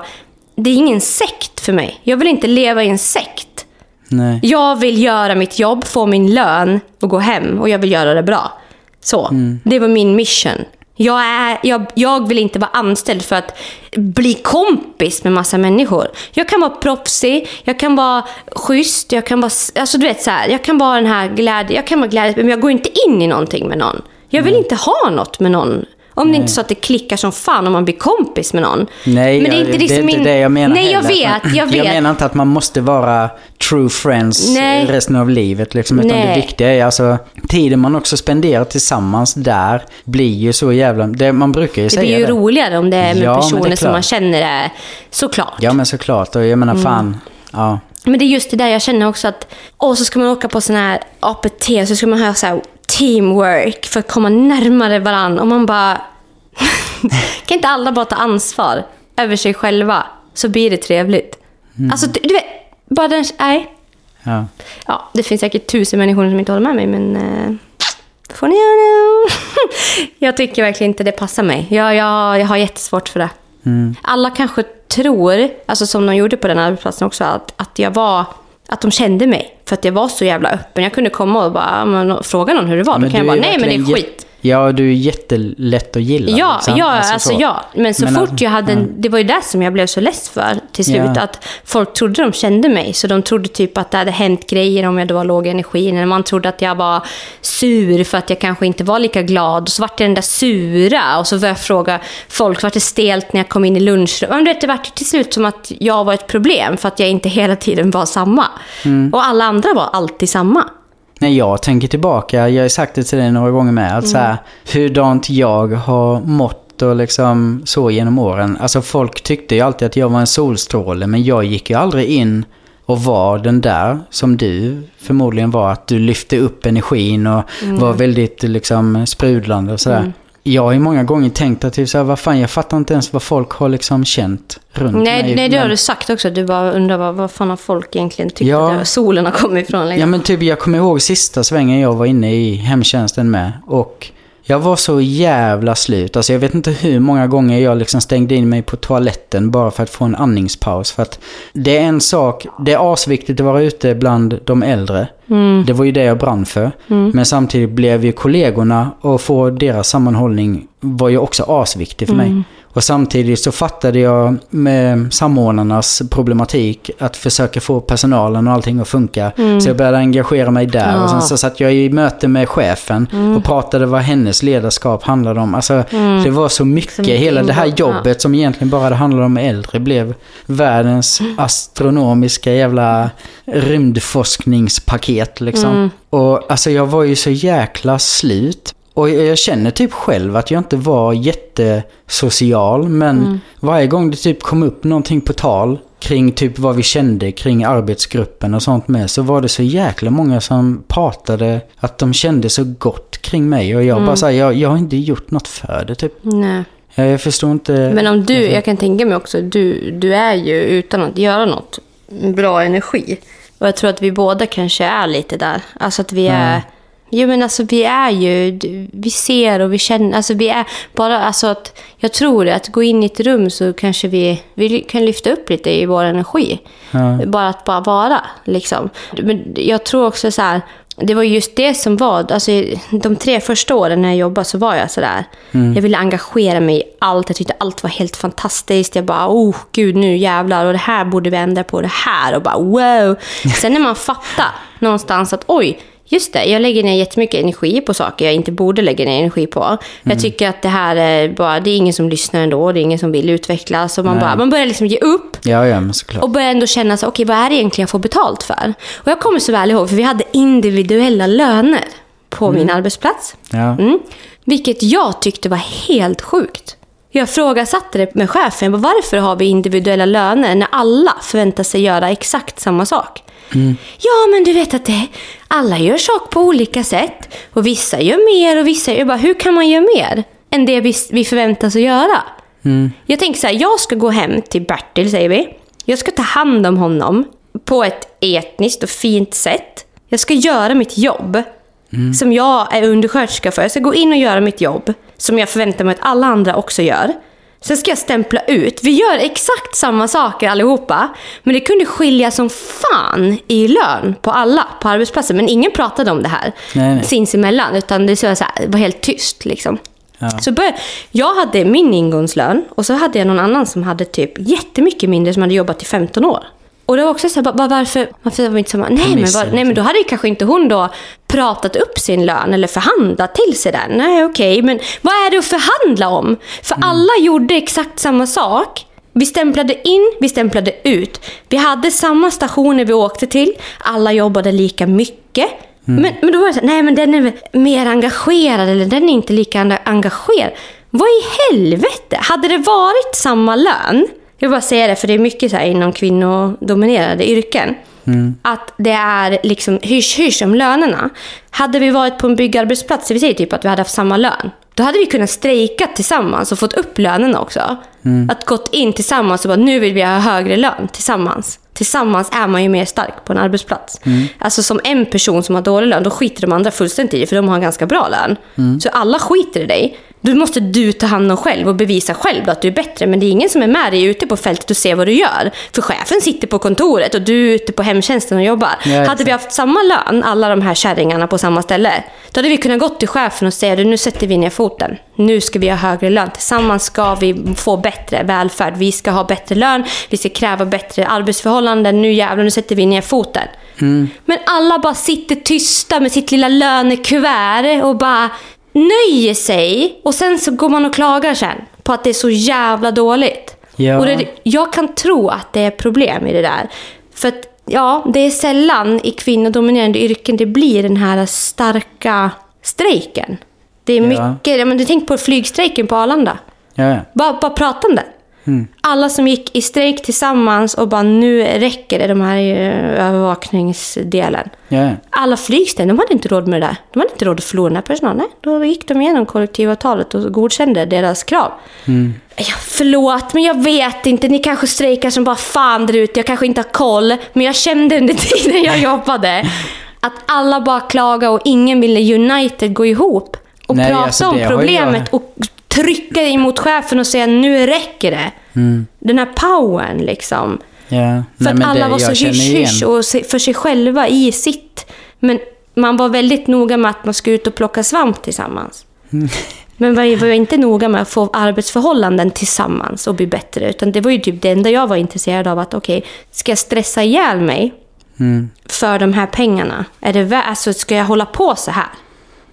Det är ingen sekt för mig. Jag vill inte leva i en sekt. Nej. Jag vill göra mitt jobb, få min lön och gå hem. Och jag vill göra det bra. Så. Det var min mission. Jag, är, jag, jag vill inte vara anställd för att bli kompis med massa människor. Jag kan vara proffsig, jag kan vara schysst, jag kan vara... Alltså du vet så här, jag kan vara den här glädje, jag kan vara glädje, men jag går inte in i någonting med någon. Jag vill inte ha något med någon. Om det inte är så att det klickar som fan om man blir kompis med någon. Nej, men det är inte liksom det är inte min... det jag menar Nej, jag heller. vet, jag vet. Jag menar inte att man måste vara true friends Nej. resten av livet. Liksom, utan Nej. det viktiga är alltså tiden man också spenderar tillsammans där blir ju så jävla... Det, man brukar ju Det säga blir ju det. roligare om det är med Ja, det är personer som man känner är såklart. Ja men såklart. Och jag menar Mm. fan. Ja. Men det är just det där jag känner också att, och så ska man åka på sån här APT, så ska man ha så här teamwork för att komma närmare varandra. Och man bara, kan inte alla bara ta ansvar över sig själva? Så blir det trevligt. Alltså, du, du vet, bara den, nej. ja. Ja, det finns säkert tusen människor som inte håller med mig, men eh, får ni göra det. jag tycker verkligen inte det passar mig. Jag, jag, jag har jättesvårt för det. Alla kanske tror, alltså som de gjorde på den arbetsplatsen också, att, att jag var att de kände mig. För att jag var så jävla öppen. Jag kunde komma och bara ja, fråga någon hur det var. Då kan jag bara, nej men det är skit. Ja, du är jättelätt att gilla. Ja, liksom. ja alltså, så. ja. Men så Men fort att- jag hade... En, det var ju det som jag blev så less för till slut. Ja. Att folk trodde de kände mig. Så de trodde typ att det hade hänt grejer om jag då var låg i energin. Eller man trodde att jag var sur för att jag kanske inte var lika glad. Och så vart jag den där sura. Och så började jag fråga folk, vart det stelt när jag kom in i lunchrummet? Vet, det vart till slut som att jag var ett problem. För att jag inte hela tiden var samma. Mm. Och alla andra var alltid samma. När jag tänker tillbaka, jag har sagt det till dig några gånger med, att så Mm. här, hurdant jag har mått och liksom så genom åren. Alltså folk tyckte ju alltid att jag var en solstråle, men jag gick ju aldrig in och var den där som du förmodligen var. Att du lyfte upp energin och Mm. var väldigt liksom sprudlande och sådär. Jag har ju många gånger tänkt att typ så här, vad fan, jag fattar inte ens vad folk har liksom känt runt Nej, mig. nej det har du sagt också. Du bara undrar vad, vad fan har folk egentligen tyckt Ja. att solen har kommit ifrån. Liksom. Ja men typ jag kommer ihåg sista svängen jag var inne i hemtjänsten med. Och jag var så jävla slut. Alltså jag vet inte hur många gånger jag liksom stängde in mig på toaletten bara för att få en andningspaus. För att det är en sak, det är asviktigt att vara ute bland de äldre. Det var ju det jag brann för. Men samtidigt blev ju kollegorna och få deras sammanhållning var ju också asviktig för mig. Och samtidigt så fattade jag med samordnarnas problematik att försöka få personalen och allting att funka. Så jag började engagera mig där. Och sen så satt jag i möte med chefen och pratade vad hennes ledarskap handlade om. Alltså det var så mycket. mycket Hela det här ja. jobbet som egentligen bara handlat om äldre blev världens astronomiska jävla rymdforskningspaket liksom. Och alltså jag var ju så jäkla slut. Och jag känner typ själv att jag inte var jättesocial. Men varje gång det typ kom upp någonting på tal kring typ vad vi kände kring arbetsgruppen och sånt med. Så var det så jäkla många som pratade att de kände så gott kring mig. Och jag bara såhär, jag, jag har inte gjort något för det typ. Nej. Jag, jag förstår inte. Men om du, jag kan tänka mig också, du, du är ju utan att göra något bra energi. Och jag tror att vi båda kanske är lite där. Alltså att vi är... Jo men alltså vi är ju, vi ser och vi känner, alltså vi är bara, alltså att jag tror att gå in i ett rum så kanske vi, vi kan lyfta upp lite i vår energi. Bara att bara vara liksom. Men jag tror också så här, det var just det som var, alltså de tre första åren när jag jobbade så var jag sådär. Jag ville engagera mig i allt, jag tyckte allt var helt fantastiskt. Jag bara, oh gud nu jävlar och det här borde vi ändra på, det här och bara wow. Sen när man fattar någonstans att oj, Just det, jag lägger ner jättemycket energi på saker jag inte borde lägga ner energi på. Jag tycker att det här är bara, det är ingen som lyssnar ändå, det är ingen som vill utvecklas. Och man, bara, man börjar liksom ge upp. Ja, ja. Och börjar ändå känna så, okej vad är det egentligen jag får betalt för? Och jag kommer så väl ihåg, för vi hade individuella löner på min arbetsplats. Ja. Mm. Vilket jag tyckte var helt sjukt. Jag frågasatte det med chefen, bara, varför har vi individuella löner när alla förväntar sig göra exakt samma sak? Ja, men du vet att det, alla gör saker på olika sätt. Och vissa gör mer och vissa gör bara, hur kan man göra mer än det vi, vi förväntas att göra? Jag tänker så här, jag ska gå hem till Bertil, säger vi. Jag ska ta hand om honom på ett etniskt och fint sätt. Jag ska göra mitt jobb som jag är undersköterska för. Jag ska gå in och göra mitt jobb som jag förväntar mig att alla andra också gör. Sen ska jag stämpla ut. Vi gör exakt samma saker allihopa. Men det kunde skilja som fan i lön på alla på arbetsplatsen. Men ingen pratade om det här Nej, nej. sinsemellan. Utan det, så här, var helt tyst liksom. Ja. Så började, jag hade min ingångslön och så hade jag någon annan som hade typ jättemycket mindre som hade jobbat i 15 år. Och det var också så här, bara, bara, varför, varför var inte samma? Nej men, var, nej men då hade kanske inte hon då pratat upp sin lön eller förhandlat till sig den. Nej okej, men vad är det att förhandla om? För alla gjorde exakt samma sak. Vi stämplade in, vi stämplade ut. Vi hade samma stationer vi åkte till. Alla jobbade lika mycket. Men, men då var det så här, nej men den är mer engagerad eller den är inte lika engagerad. Vad i helvete? Hade det varit samma lön, jag vill bara säga det för det är mycket så här inom kvinnodominerade yrken. Att det är liksom hysch-hysch om lönerna. Hade vi varit på en byggarbetsplats, vill säga typ att vi hade haft samma lön. Då hade vi kunnat strejka tillsammans och fått upp lönerna också. Att gått in tillsammans och bara nu vill vi ha högre lön tillsammans. Tillsammans är man ju mer stark på en arbetsplats. Alltså som en person som har dålig lön, då skiter de andra fullständigt i det för de har en ganska bra lön. Så alla skiter i dig. Då måste du ta hand om själv och bevisa själv att du är bättre. Men det är ingen som är med dig ute på fältet och ser vad du gör. För chefen sitter på kontoret och du är ute på hemtjänsten och jobbar. Ja, hade vi haft samma lön, alla de här kärringarna på samma ställe, då hade vi kunnat gå till chefen och säga "Du, nu sätter vi ner foten. Nu ska vi ha högre lön. Tillsammans ska vi få bättre välfärd. Vi ska ha bättre lön. Vi ska kräva bättre arbetsförhållanden. Nu jävlar, nu sätter vi ner foten. Men alla bara sitter tysta med sitt lilla lönekuvert och bara nöjer sig. Och sen så går man och klagar sen på att det är så jävla dåligt. Ja. Och det, jag kan tro att det är problem i det där. För att, ja, det är sällan i kvinnodominerande yrken det blir den här starka strejken. Det är mycket, ja. men du tänk på flygstrejken på Arlanda. Ja. Bara, bara prata om det. Alla som gick i strejk tillsammans och bara nu räcker det, de här övervakningsdelen. ja. Alla flygställen, de hade inte råd med det där. De hade inte råd att förlora den här personalen. Då gick de igenom kollektivavtalet och godkände deras krav. Ja, förlåt, men jag vet inte. Ni kanske strejkar som bara fan där ute. Jag kanske inte har koll. Men jag kände under tiden jag jobbade att alla bara klagade och ingen ville United gå ihop. Och Nej, prata alltså, om problemet jag- och trycka emot chefen och säga nu räcker det. Den här powern liksom. ja. För Nej, att alla det- var så hysch-hysch och för sig själva i sitt. Men man var väldigt noga med att man skulle ut och plocka svamp tillsammans. Men man var inte noga med att få arbetsförhållanden tillsammans och bli bättre. Utan det var ju typ det enda jag var intresserad av. att Okej, ska jag stressa ihjäl mig Mm. för de här pengarna? Är det alltså, ska jag hålla på så här?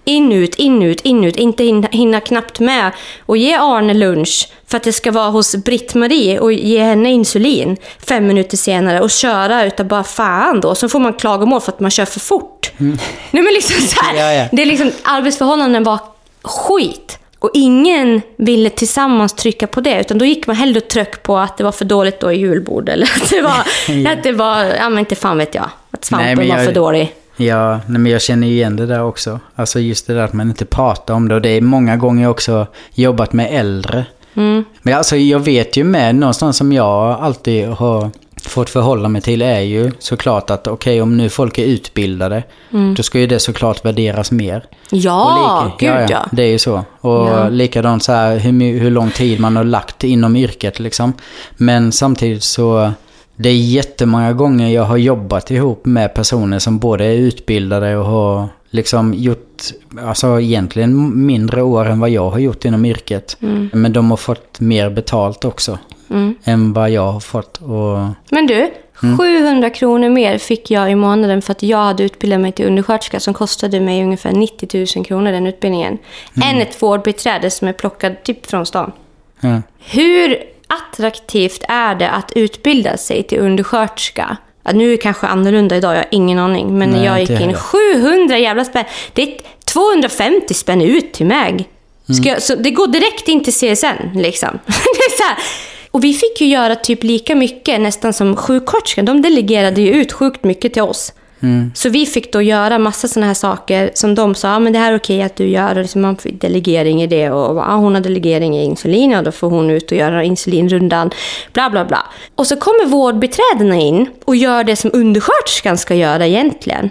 In, ut, in, ut, in, ut. Inte hinna, hinna knappt med och ge Arne lunch för att det ska vara hos Britt-Marie och ge henne insulin fem minuter senare och köra utav bara fan då. Så får man klagomål för att man kör för fort. Nej men liksom så här, Ja, ja. Det är liksom, arbetsförhållanden var skit. Och ingen ville tillsammans trycka på det, utan då gick man hellre och tryck på att det var för dåligt då i julbord. Eller att det var, att det var ja men inte fan vet jag, att svampen Nej, men var jag- för dålig. Ja, nej, men jag känner igen det där också. Alltså just det där att man inte pratar om det. Och det är många gånger jag också jobbat med äldre. Mm. Men alltså jag vet ju med någonstans som jag alltid har fått förhålla mig till är ju såklart att okej om nu folk är utbildade då ska ju det såklart värderas mer. Mm. Ja, lika- gud ja. Det är ju så. Och Ja. likadant så här hur, hur lång tid man har lagt inom yrket liksom. Men samtidigt så det är jättemånga gånger jag har jobbat ihop med personer som både är utbildade och har liksom gjort, alltså egentligen mindre år än vad jag har gjort inom yrket. Mm. Men de har fått mer betalt också. Än vad jag har fått. Och, Men du, Mm. 700 kronor mer fick jag i månaden för att jag hade utbildat mig till undersköterska som kostade mig ungefär 90 000 kronor den utbildningen. Mm. Än ett vårdbiträde som är plockad typ från stan. Hur attraktivt är det att utbilda sig till undersköterska? Nu är det kanske annorlunda idag, jag har ingen aning. Men när jag gick in, heller. 700 jävla spänn. Det är 250 spänn ut till mig. Ska jag, så det går direkt in till CSN liksom. Och vi fick ju göra typ lika mycket nästan som sjuksköterskan. De delegerade ju ut sjukt mycket till oss. Så vi fick då göra massa sådana här saker som de sa, "Ja, men det här är okej att du gör. Och liksom man fick delegering i det. Och ja, hon har delegering i insulin och då får hon ut och göra insulinrundan. Bla, bla, bla. Och så kommer vårdbiträdena in och gör det som undersköterskan ska göra egentligen.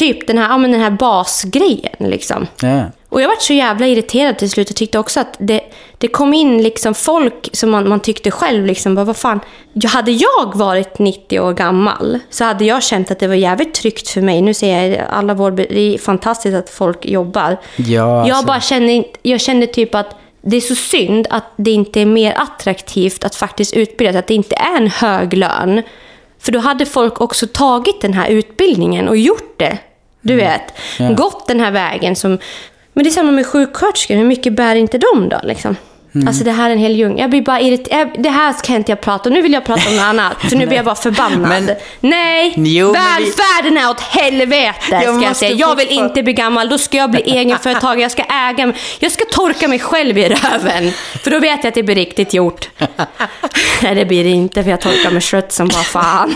Typ den här, ja, men den här basgrejen. Liksom. Ja. Och jag var så jävla irriterad till slut och tyckte också att det, det kom in liksom folk som man, man tyckte själv, liksom, bara, vad fan. Jag, hade jag varit 90 år gammal så hade jag känt att det var jävligt tryggt för mig. Nu ser jag alla vår, det är fantastiskt att folk jobbar. Ja, Jag alltså. bara kände, jag kände typ att det är så synd att det inte är mer attraktivt att faktiskt utbilda sig, att det inte är en hög lön. För då hade folk också tagit den här utbildningen och gjort det. Du vet, Ja. gått den här vägen som... Men det är samma med sjuksköterskor, hur mycket bär inte de då? Liksom? Mm. Alltså det här är en hel djungel. Jag blir bara irriterad. Det här kan inte jag prata om. Nu vill jag prata om något annat. För nu blir jag bara förbannad. Men- Nej, Jo, men vi- välfärden är åt helvete ska jag säga. Jag vill inte bli gammal. Då ska jag bli egenföretagare. Jag ska äga. Jag ska torka mig själv i röven. För då vet jag att det blir riktigt gjort. Nej, det blir det inte. För jag torkar mig trött som bara fan.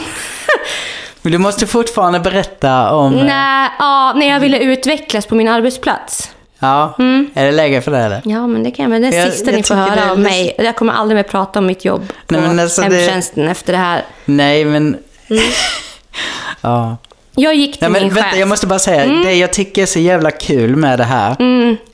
Men du måste fortfarande berätta om... Nej, ja, när jag ville utvecklas på min arbetsplats. Ja, är det läge för det eller? Ja, men det kan jag. Men det är Jag- det sista jag ni får det höra av mig. Jag kommer aldrig mer prata om mitt jobb på Nej, men alltså det- hemtjänsten efter det här. Nej, men... ja. Jag gick till Nej, min vänta, chef. jag måste bara säga, Mm. det jag tycker är så jävla kul med det här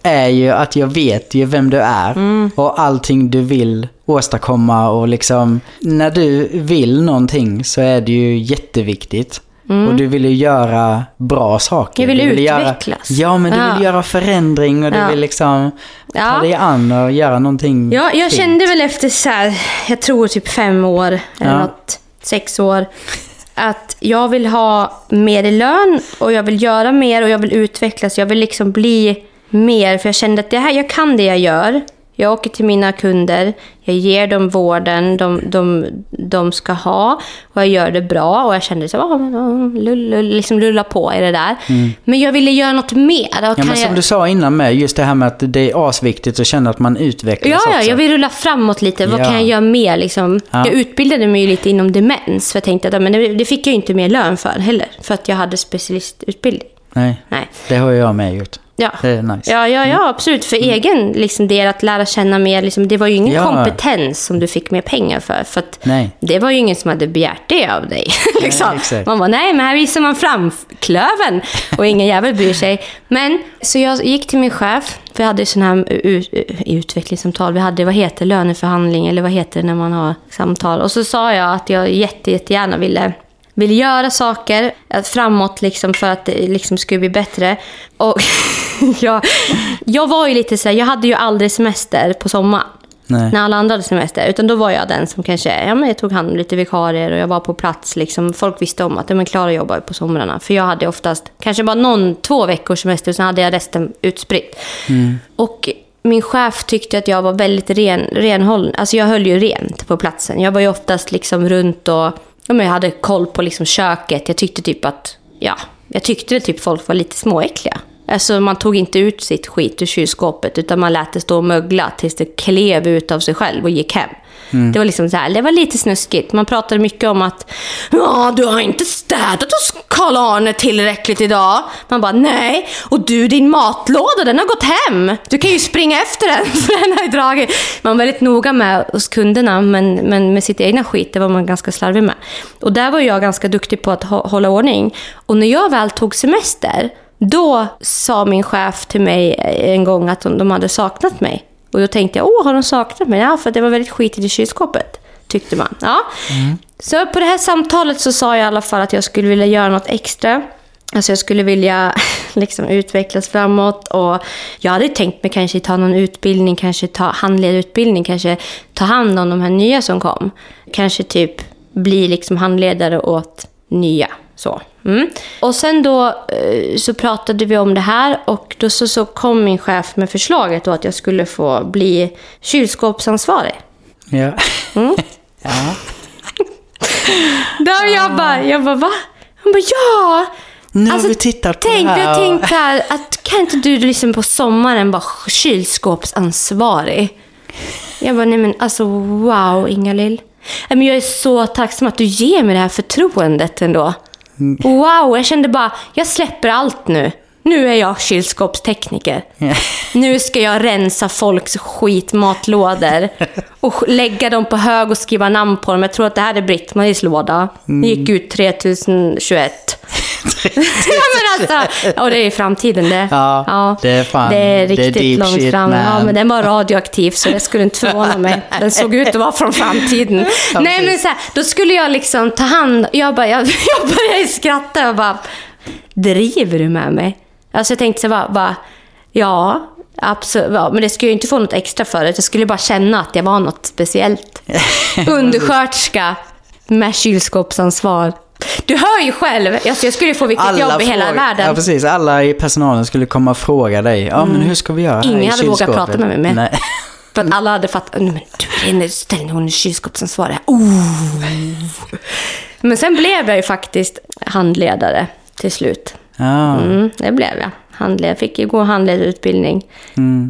är ju att jag vet ju vem du är Mm. och allting du vill åstadkomma och liksom när du vill någonting så är det ju jätteviktigt. Och du vill ju göra bra saker. Mm. Jag vill du utvecklas. Göra, ja, men du Ja. vill göra förändring och du Ja. vill liksom ta Ja. dig an och göra någonting Ja, jag fint. kände väl efter så här, jag tror typ fem år, eller Ja. något, sex år, att jag vill ha mer i lön och jag vill göra mer och jag vill utvecklas. Jag vill liksom bli mer, för jag kände att det här, jag kan det jag gör. Jag åker till mina kunder, jag ger dem vården de, de, de ska ha och jag gör det bra. Och jag kände så ah, men, ah, lull, lull, liksom lulla på i det där. Men jag ville göra något mer. Ja, men som jag... du sa innan med, just det här med att det är asviktigt att känna att man utvecklas Ja, ja, också. jag vill rulla framåt lite. Vad Ja. kan jag göra mer? Liksom? Ja. Jag utbildade mig lite inom demens. För jag tänkte att ja, men det, det fick jag inte mer lön för heller. För att jag hade specialistutbildning. Nej, Nej. det har jag med gjort. Ja. Det är nice. Ja, ja, ja, absolut. För egen liksom, del att lära känna mer. Liksom, det var ju ingen Ja. kompetens som du fick mer pengar för. För Nej. det var ju ingen som hade begärt det av dig. liksom. exakt. Man var nej, men här visar man fram klöven och ingen jävel bryr sig. Men, så jag gick till min chef, för jag hade sån här utvecklingssamtal. Vi hade, vad heter löneförhandling, eller vad heter det när man har samtal? Och så sa jag att jag jätte, jättegärna ville ville göra saker eh, framåt liksom för att det liksom skulle bli bättre. Och jag, jag var ju lite så här, jag hade ju aldrig semester på sommaren. Nej. När alla andra hade semester. Utan då var jag den som kanske, ja men jag tog hand om lite vikarier och jag var på plats liksom. Folk visste om att, ja men Klara jobbar på somrarna. För jag hade oftast kanske bara någon, två veckors semester och sen hade jag resten utspritt. Och min chef tyckte att jag var väldigt ren, renhållen. Alltså jag höll ju rent på platsen. Jag var ju oftast liksom runt och, ja men jag hade koll på liksom köket. Jag tyckte typ att, ja, jag tyckte väl typ folk var lite småäckliga. Alltså man tog inte ut sitt skit ur kylskåpet utan man lät det stå och mögla tills det klev ut av sig själv och gick hem. Det var liksom så här, det var lite snuskigt. Man pratade mycket om att ja, du har inte städat hos Karl-Arne tillräckligt idag. Man bara nej. Och du, din matlåda, den har gått hem. Du kan ju springa efter den för den har ju dragit. Man var väldigt noga med hos kunderna men, men med sitt egna skit, det var man ganska slarvig med. Och där var jag ganska duktig på att hå- hålla ordning. Och när jag väl tog semester då sa min chef till mig en gång att de, de hade saknat mig. Och då tänkte jag, åh, har de saknat mig? Ja, för det var väldigt skitigt i kylskåpet, tyckte man. Ja. Så på det här samtalet så sa jag i alla fall att jag skulle vilja göra något extra. Alltså jag skulle vilja liksom utvecklas framåt och jag hade tänkt mig kanske ta någon utbildning, kanske ta handledarutbildning, kanske ta hand om de här nya som kom. Kanske typ bli liksom handledare åt nya. Så. Mm. Och sen då eh, så pratade vi om det här och då så, så kom min chef med förslaget då att jag skulle få bli kylskåpsansvarig. Ja. Mm. ja. Då jag bara, jag bara va? Hon bara ja! Nu Alltså, har vi tittat på Tänk, det här. jag tänkte här, att kan inte du liksom på sommaren vara kylskåpsansvarig? Jag bara, nej men alltså wow Inga-Lill. Jag är så tacksam att du ger mig det här förtroendet ändå. Mm. Wow, jag kände bara, jag släpper allt nu. Nu är jag kylskåpstekniker. Nu ska jag rensa folks skitmatlådor och lägga dem på hög och skriva namn på dem. Jag tror att det här är Britt-Maries låda. Den gick ut 3021. Ja, men alltså, och det är i framtiden det. Ja, det är fan- Det är det är riktigt långt fram. Ja, man. men den var radioaktiv så det skulle inte förvåna mig. Den såg ut att vara från framtiden. Ja, Nej, men så här, då skulle jag liksom ta hand... Jag, bara, jag, jag började skratta och bara... Driver du med mig? Alltså jag tänkte så bara, bara ja, absolut. Ja, men det skulle ju inte få något extra för det. Jag skulle bara känna att jag var något speciellt. Undersköterska med kylskåpsansvar. Du hör ju själv. Alltså, jag skulle få vilket jobb i hela världen. Ja, precis. Alla i personalen skulle komma och fråga dig. Ja, men hur ska vi göra här Ingen i hade vågat prata med mig mer. Nej. För att alla hade fattat, "Nej, men du Lene, ställ dig hon är kylskåpsansvarig. Oh. Men sen blev jag ju faktiskt handledare till slut. Ja, Mm, det blev jag. Handled, fick ju gå handledarutbildning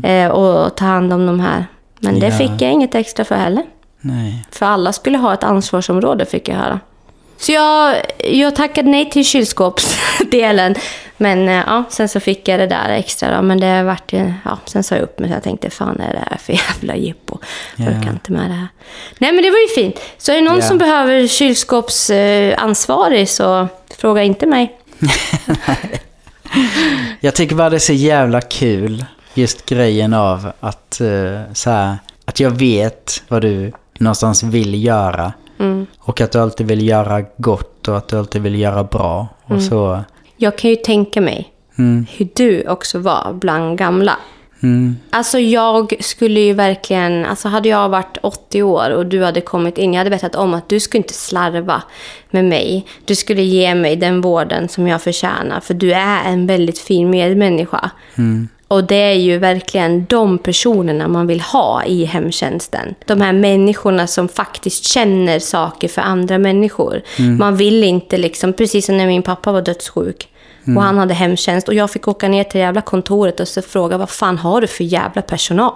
eh, och ta hand om de här. Men det Ja. fick jag inget extra för heller. nej. För alla skulle ha ett ansvarsområde fick jag höra. Så jag, jag tackade nej till kylskåpsdelen. Men eh, ja, sen så fick jag det där extra då. Men det vart ju, ja, sen sa jag upp mig så jag tänkte fan är det här för jävla jippo? Jag Ja. orkar inte med det här. Nej men det var ju fint. Så är det någon Ja. som behöver kylskåpsansvarig så fråga inte mig. Jag tycker bara det är så jävla kul. Just grejen av att, eh, så här, att jag vet vad du någonstans vill göra. Mm. Och att du alltid vill göra gott och att du alltid vill göra bra. Och så. Jag kan ju tänka mig Mm, hur du också var bland gamla. mm, Alltså jag skulle ju verkligen, alltså hade jag varit 80 år och du hade kommit in, jag hade vetat om att du skulle inte slarva med mig. Du skulle ge mig den vården som jag förtjänar, för du är en väldigt fin medmänniska. Och det är ju verkligen de personerna man vill ha i hemtjänsten. De här människorna som faktiskt känner saker för andra människor. Man vill inte liksom, precis som när min pappa var dödssjuk. Och han hade hemtjänst och jag fick åka ner till det jävla kontoret och så fråga vad fan har du för jävla personal?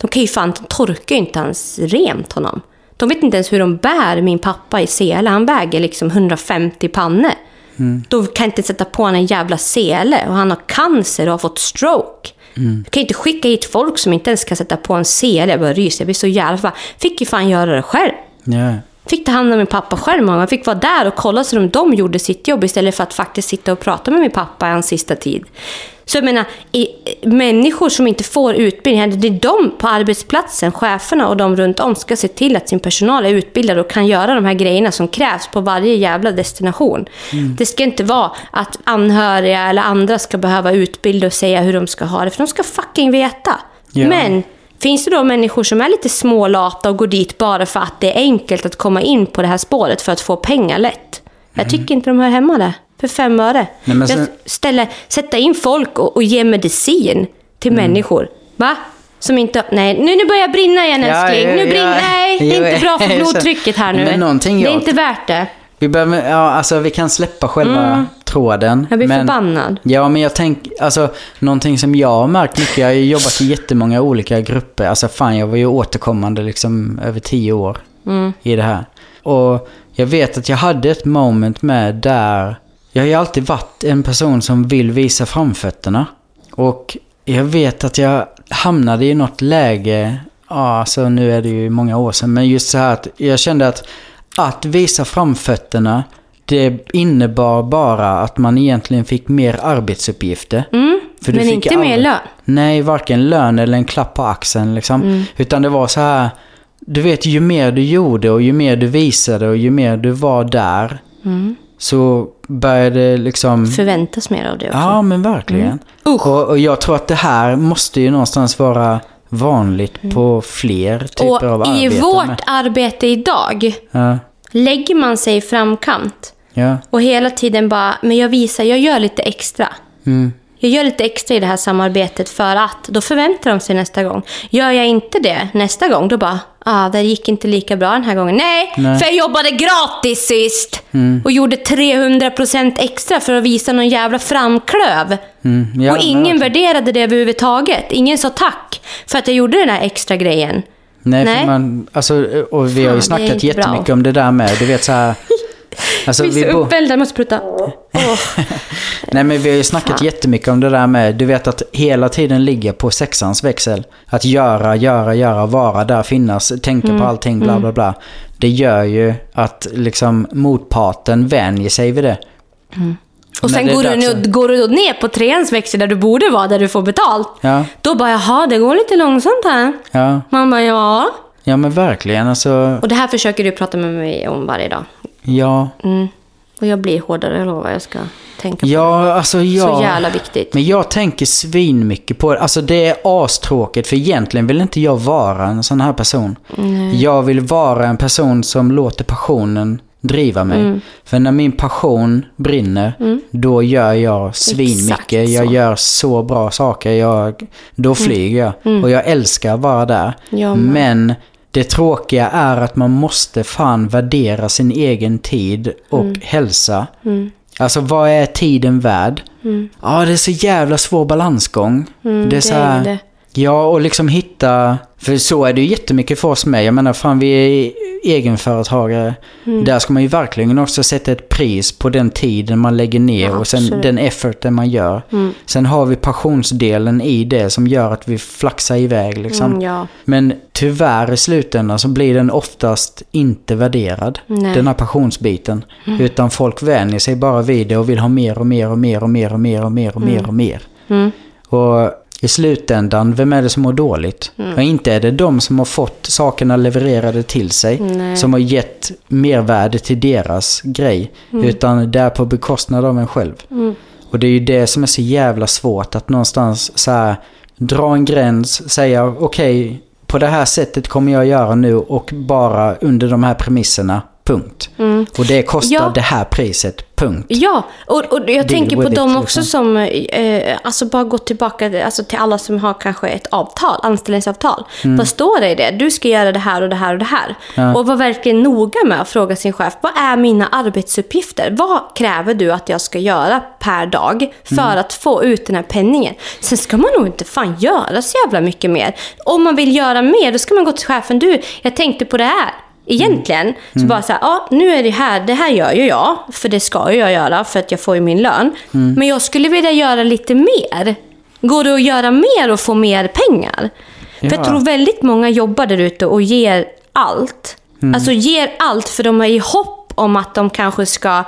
De kan ju fan, de torkar ju inte ens rent honom. De vet inte ens hur de bär min pappa i sele. Han väger liksom 150 pannor. De kan inte sätta på honom en jävla sele och han har cancer och har fått stroke. Du kan inte skicka hit folk som inte ens kan sätta på en sele. Jag bara ryser, jag blir så jävla förbannad. Fick ju fan göra det själv. ja. Fick ta hand om min pappa själv många gånger. Fick vara där och kolla så de, de gjorde sitt jobb istället för att faktiskt sitta och prata med min pappa hans sista tid. Så jag menar, i, människor som inte får utbildning, det är de på arbetsplatsen, cheferna och de runt om ska se till att sin personal är utbildad och kan göra de här grejerna som krävs på varje jävla destination. Det ska inte vara att anhöriga eller andra ska behöva utbilda och säga hur de ska ha det, för de ska fucking veta. Ja. Men Finns det då människor som är lite smålata och går dit bara för att det är enkelt att komma in på det här spåret för att få pengar lätt? Jag tycker inte de hör hemma där. För fem öre. Mm. Nej, sen- Jag ställer, sätta in folk och, och ge medicin till Mm. människor. Va? Som inte... Nej, nu, nu börjar jag brinna igen Ja, älskling. ja, nu brinner... ja. Nej, det är inte bra för blodtrycket här nu. Det är jag- inte värt det. Vi behöver, ja alltså vi kan släppa själva tråden. Mm. Jag blir men, förbannad. Ja, men jag tänker, alltså någonting som jag har märkt mycket, jag har ju jobbat i jättemånga olika grupper. Alltså fan, jag var ju återkommande liksom över tio år Mm. i det här. Och jag vet att jag hade ett moment med där, jag har ju alltid varit en person som vill visa framfötterna. Och jag vet att jag hamnade i något läge, ja alltså nu är det ju många år sedan, men just så här att jag kände att att visa framfötterna, det innebar bara att man egentligen fick mer arbetsuppgifter. Mm. Men inte mer lön. Nej, varken lön eller en klapp på axeln liksom. Mm. Utan det var så här, du vet ju mer du gjorde och ju mer du visade och ju mer du var där. Mm. Så började liksom... Förväntas mer av det också. Ja, men verkligen. Mm. Och, och jag tror att det här måste ju någonstans vara vanligt på fler typer av Mm. och i arbeten. vårt arbete idag Ja, lägger man sig i framkant ja. och hela tiden bara, men jag visar, jag gör lite extra. Mm. Jag gör lite extra i det här samarbetet för att, då förväntar de sig nästa gång. Gör jag inte det nästa gång, då bara, ah, det gick inte lika bra den här gången. Nej, Nej. för jag jobbade gratis sist! Och gjorde 300% extra för att visa någon jävla framklöv. Mm. Ja, och ingen verkligen. värderade det överhuvudtaget. Ingen sa tack för att jag gjorde den här extra grejen. Nej, Nej. man, alltså, och vi har ju snackat inte bra. jättemycket om det där med, du vet så här... Alltså, Vi är så uppeldade, jag måste pruta. Åh. Nej men vi har ju snackat Fan. jättemycket om det där med, du vet att hela tiden ligga på sexans växel. Att göra, göra, göra, vara där, finnas, tänka Mm. på allting, bla bla bla. Det gör ju att liksom motparten vänjer sig vid det. Mm. Och sen går du, ner, går du ner på treans växel där du borde vara, där du får betalt. Ja, Då bara, jaha, det går lite långsamt här. ja, Man bara, ja. Ja men verkligen alltså. Och det här försöker du prata med mig om varje dag. Ja, Mm. Och jag blir hårdare, jag lovar. Jag ska tänka på ja alltså det. ja. Så jävla viktigt. Men jag tänker svin mycket på det. Alltså det är astråkigt för egentligen vill inte jag vara en sån här person. Jag vill vara en person som låter passionen driva mig. Mm. För när min passion brinner, då gör jag svin Exakt mycket. Jag gör så bra saker. Jag, då flyger jag. Och jag älskar att vara där. Mm. Med. Men det tråkiga är att man måste fan värdera sin egen tid och Mm. hälsa. Alltså vad är tiden värd? Ja, det är så jävla svår balansgång. Mm, det är så det är här, det. Ja, och liksom hitta... För så är det ju jättemycket för oss med. Jag menar, fan vi är egenföretagare. Mm. Där ska man ju verkligen också sätta ett pris på den tiden man lägger ner och sen Absolut. den efforten man gör. Mm. Sen har vi passionsdelen i det som gör att vi flaxar iväg liksom. Mm, ja. Men tyvärr i slutändan så blir den oftast inte värderad. Nej. Den här passionsbiten. Utan folk vänjer sig bara vid det och vill ha mer och mer och mer och mer och mer och mer och mer och mer. Mm. Och i slutändan, vem är det som mår dåligt? Och inte är det de som har fått sakerna levererade till sig. Nej. Som har gett mervärde till deras grej. Utan det är på bekostnad av en själv. Och det är ju det som är så jävla svårt att någonstans så här, dra en gräns, säga okej, på det här sättet kommer jag göra nu och bara under de här premisserna, punkt. Och det kostar Ja. det här priset, punkt. Ja, och, och jag Deal tänker på dem liksom. också som, eh, alltså bara gå tillbaka alltså till alla som har kanske ett avtal, anställningsavtal. Vad står det i det? Du ska göra det här och det här och det här. Ja. Och vara verkligen noga med att fråga sin chef, vad är mina arbetsuppgifter? Vad kräver du att jag ska göra per dag för att få ut den här penningen? Sen ska man nog inte fan göra så jävla mycket mer. Om man vill göra mer, då ska man gå till chefen. Du, jag tänkte på det här. Egentligen, så bara så här, ja nu är det här, det här gör ju jag, för det ska jag göra för att jag får ju min lön. Men jag skulle vilja göra lite mer. Går det att göra mer och få mer pengar? För jag Ja. tror väldigt många jobbar där ute och ger allt. Alltså ger allt för de är i hopp om att de kanske ska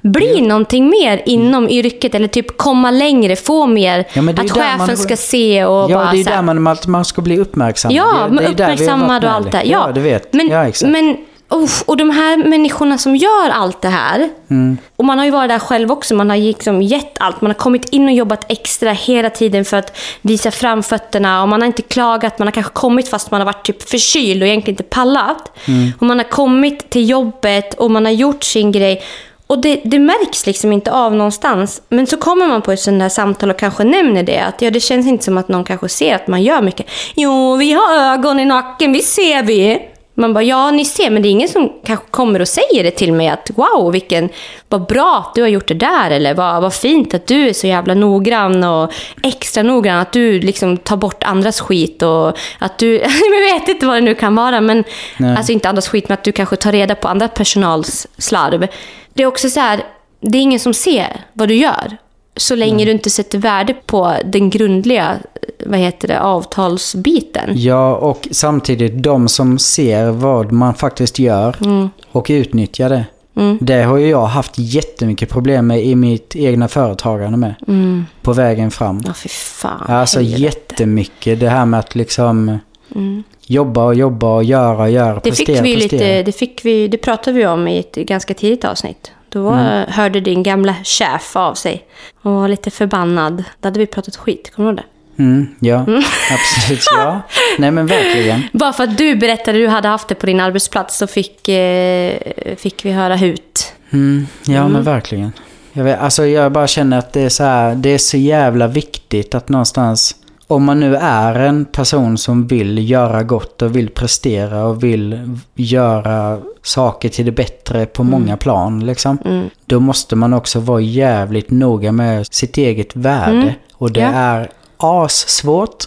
bli någonting mer inom yrket eller typ komma längre, få mer. Ja, att ju chefen man- ska se och Ja, bara det är här- där man, man, ska bli uppmärksammad. Ja, det, det uppmärksammad och allt det. Ja, du vet. Men, ja, exakt. men uff, och de här människorna som gör allt det här. Mm. Och man har ju varit där själv också. Man har liksom gett allt. Man har kommit in och jobbat extra hela tiden för att visa fram fötterna. Och man har inte klagat. Man har kanske kommit fast man har varit typ förkyld och egentligen inte pallat. Mm. Och man har kommit till jobbet och man har gjort sin grej. Och det, det märks liksom inte av någonstans. Men så kommer man på ett sånt här samtal och kanske nämner det. Att ja, det känns inte som att någon kanske ser att man gör mycket. Jo, vi har ögon i nacken, vi ser vi. Man bara, ja ni ser, men det är ingen som kanske kommer och säger det till mig att wow, vilken, vad bra att du har gjort det där. Eller vad, vad fint att du är så jävla noggrann och extra noggrann. Att du liksom tar bort andras skit och att du, jag vet inte vad det nu kan vara. Men, Nej. alltså inte andras skit, men att du kanske tar reda på andra personals slarv. Det är också så här, det är ingen som ser vad du gör. Så länge du inte sätter värde på den grundliga vad heter det, avtalsbiten. Ja, och samtidigt de som ser vad man faktiskt gör Mm. och utnyttjar det. Det har ju jag haft jättemycket problem med i mitt egna företagande med. På vägen fram. Ja, fy fan. Alltså helvete. jättemycket det här med att liksom jobba och jobba och göra och göra. Mm. Det fick, prestera, vi prestera. lite, det fick vi, det pratade vi om i ett ganska tidigt avsnitt. Då Mm. hörde din gamla chef av sig och var lite förbannad. Då hade vi pratat skit, kommer du ihåg det? Mm, ja, absolut. Ja. Nej men verkligen. Bara för att du berättade att du hade haft det på din arbetsplats så fick, eh, fick vi höra hut. Mm, ja men verkligen. Jag, vet, alltså, jag bara känner att det är, så här, det är så jävla viktigt att någonstans, om man nu är en person som vill göra gott och vill prestera och vill göra saker till det bättre på många plan, liksom, då måste man också vara jävligt noga med sitt eget värde. Och det Ja. är assvårt.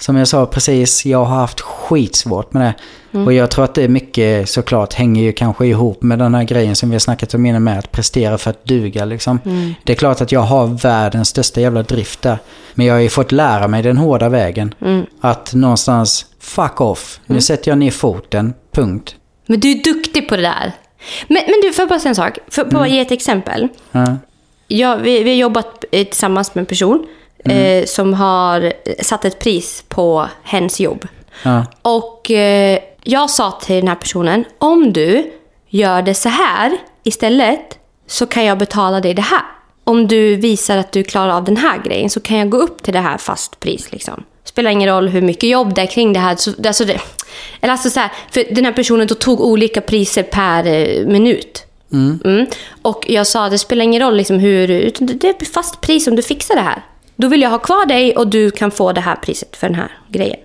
Som jag sa precis, jag har haft skitsvårt med det. Och jag tror att det är mycket såklart hänger ju kanske ihop med den här grejen som vi har snackat om innan med att prestera för att duga liksom. Det är klart att jag har världens största jävla drift där. Men jag har ju fått lära mig den hårda vägen. Att någonstans, fuck off, nu sätter jag ner foten, punkt. Men du är duktig på det där. Men, men du, får jag bara säga en sak? Får jag bara Mm. ge ett exempel? Ja. Ja, vi, vi har jobbat eh, tillsammans med en person eh, som har satt ett pris på hens jobb. Ja. Och eh, jag sa till den här personen, om du gör det så här istället så kan jag betala dig det här. Om du visar att du klarar av den här grejen så kan jag gå upp till det här fast pris. Liksom. Spelar ingen roll hur mycket jobb det är kring det här. Så, alltså det, eller alltså så här, för den här personen tog olika priser per eh, minut. Mm. Och jag sa, det spelar ingen roll liksom hur, det är fast pris om du fixar det här. Då vill jag ha kvar dig och du kan få det här priset för den här grejen.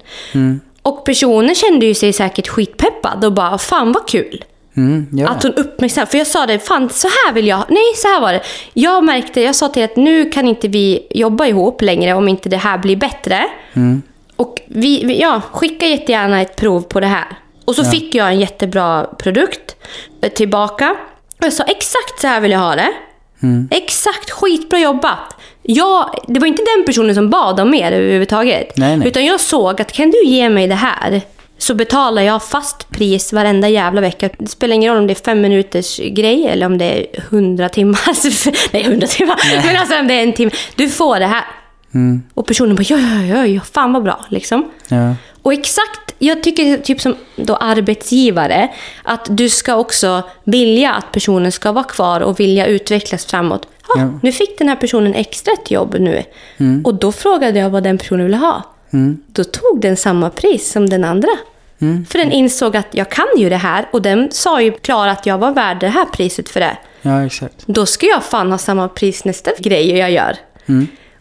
Och personen kände ju sig säkert skitpeppad och bara, fan vad kul. Mm, ja. Att hon uppmärksammade, för jag sa det, fan så här vill jag, nej så här var det. Jag märkte, jag sa till att nu kan inte vi jobba ihop längre om inte det här blir bättre. Och vi, ja, skicka jättegärna ett prov på det här. Och så fick jag en jättebra produkt tillbaka. Och jag sa exakt så här vill jag ha det. Exakt, skitbra jobbat. Jag, det var inte den personen som bad om mer överhuvudtaget. Nej, nej. Utan jag såg att kan du ge mig det här så betalar jag fast pris varenda jävla vecka. Det spelar ingen roll om det är fem minuters grej eller om det är hundra timmar. Nej, hundra timmar. Men alltså om det är en timme. Du får det här. Och personen bara, ja, ja, ja, ja, fan vad bra. Liksom. Ja. Och exakt, jag tycker typ som då arbetsgivare, att du ska också vilja att personen ska vara kvar och vilja utvecklas framåt. Ja, Ja. Nu fick den här personen extra ett jobb nu. Och då frågade jag vad den personen ville ha. Då tog den samma pris som den andra. För den insåg att jag kan ju det här och den sa ju klart att jag var värd det här priset för det. ja, exakt. Då ska jag fan ha samma pris nästa grej jag gör.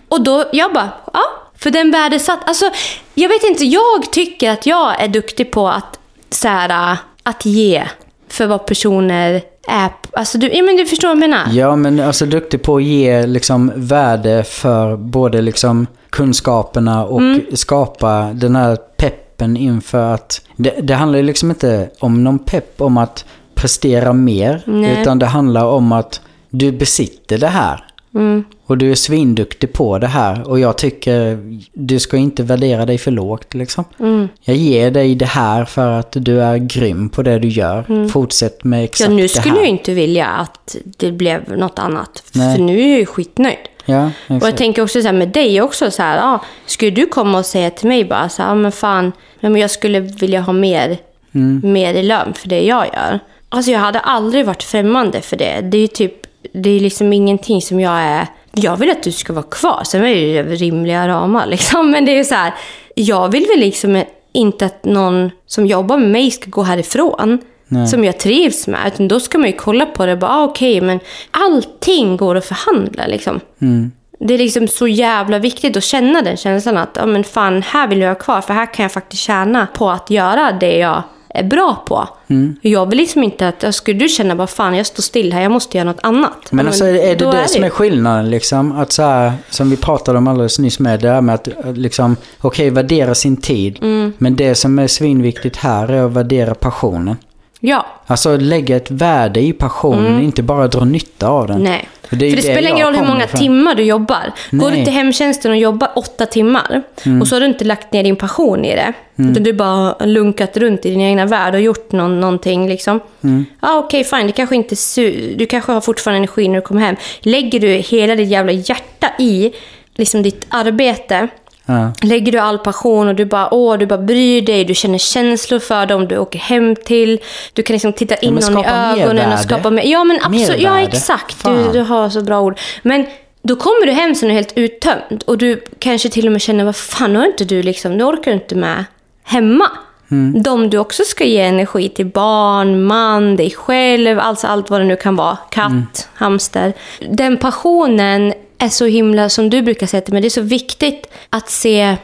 Och då, jag bara, ja. För den värdesatt, alltså jag vet inte, jag tycker att jag är duktig på att, så här, att ge för vad personer är. Alltså du, ja, men du förstår vad jag menar? Ja, men alltså duktig på att ge liksom värde för både liksom kunskaperna och Mm. skapa den här peppen inför att... Det, det handlar ju liksom inte om någon pepp om att prestera mer, Nej. utan det handlar om att du besitter det här. Mm. Och du är svinduktig på det här och jag tycker du ska inte värdera dig för lågt liksom. Mm. Jag ger dig det här för att du är grym på det du gör. Fortsätt med exakt Mm. Ja, nu det skulle här. jag inte vilja att det blev något annat. Nej. För nu är jag ju skitnöjd. Ja, Och jag exakt. tänker också så här med dig också så här, ja, skulle du komma och säga till mig bara så här, ja men fan, men jag skulle vilja ha mer, mer i lön för det jag gör. Alltså jag hade aldrig varit främmande för det. Det är ju typ, det är liksom ingenting som jag är, jag vill att du ska vara kvar. Sen är det ju rimliga ramar liksom, men det är ju så här, jag vill väl liksom inte att någon som jobbar med mig ska gå härifrån. Nej. Som jag trivs med. Utan då ska man ju kolla på det och bara, ah, okej, men allting går att förhandla liksom. Det är liksom så jävla viktigt att känna den känslan att, ja men fan, här vill jag vara kvar. För här kan jag faktiskt tjäna på att göra det jag är bra på. Jag vill liksom inte att, skulle du känna bara fan, jag står still här, jag måste göra något annat. Men alltså är det det som ju- är skillnaden liksom? Att så här, som vi pratade om alldeles nyss med, det här med att eh, liksom, okej, värdera sin tid. Mm. Men det som är svinviktigt här är att värdera passionen. Ja, Alltså lägga ett värde i passionen, inte bara dra nytta av den. Mm. nej. För För det det, det spelar ingen roll hur många ifrån. timmar du jobbar. Går Nej. du till hemtjänsten och jobbar åtta timmar och så har du inte lagt ner din passion i det. Utan du bara har lunkat runt i din egna värld och gjort någon, någonting liksom. Ja, okej, fine. Det kanske inte du kanske har fortfarande energi när du kommer hem. Lägger du hela ditt jävla hjärta i liksom ditt arbete Ja. Lägger du all passion och du bara, åh, du bara bryr dig, du känner känslor för dem, du åker hem till, du kan liksom titta in men någon i ögonen mervärde. och skapa mer. Ja, men absolut. Ja, exakt. Du, Fan. du har så bra ord. Men då kommer du hem sen och är helt uttömd och du kanske till och med känner, vad fan, nu har inte du liksom, nu orkar du inte med hemma. Mm. De du också ska ge energi till, barn, man, dig själv, alltså allt vad det nu kan vara. Katt, Mm. hamster. Den passionen är så himla, som du brukar säga till mig, det är så viktigt att se,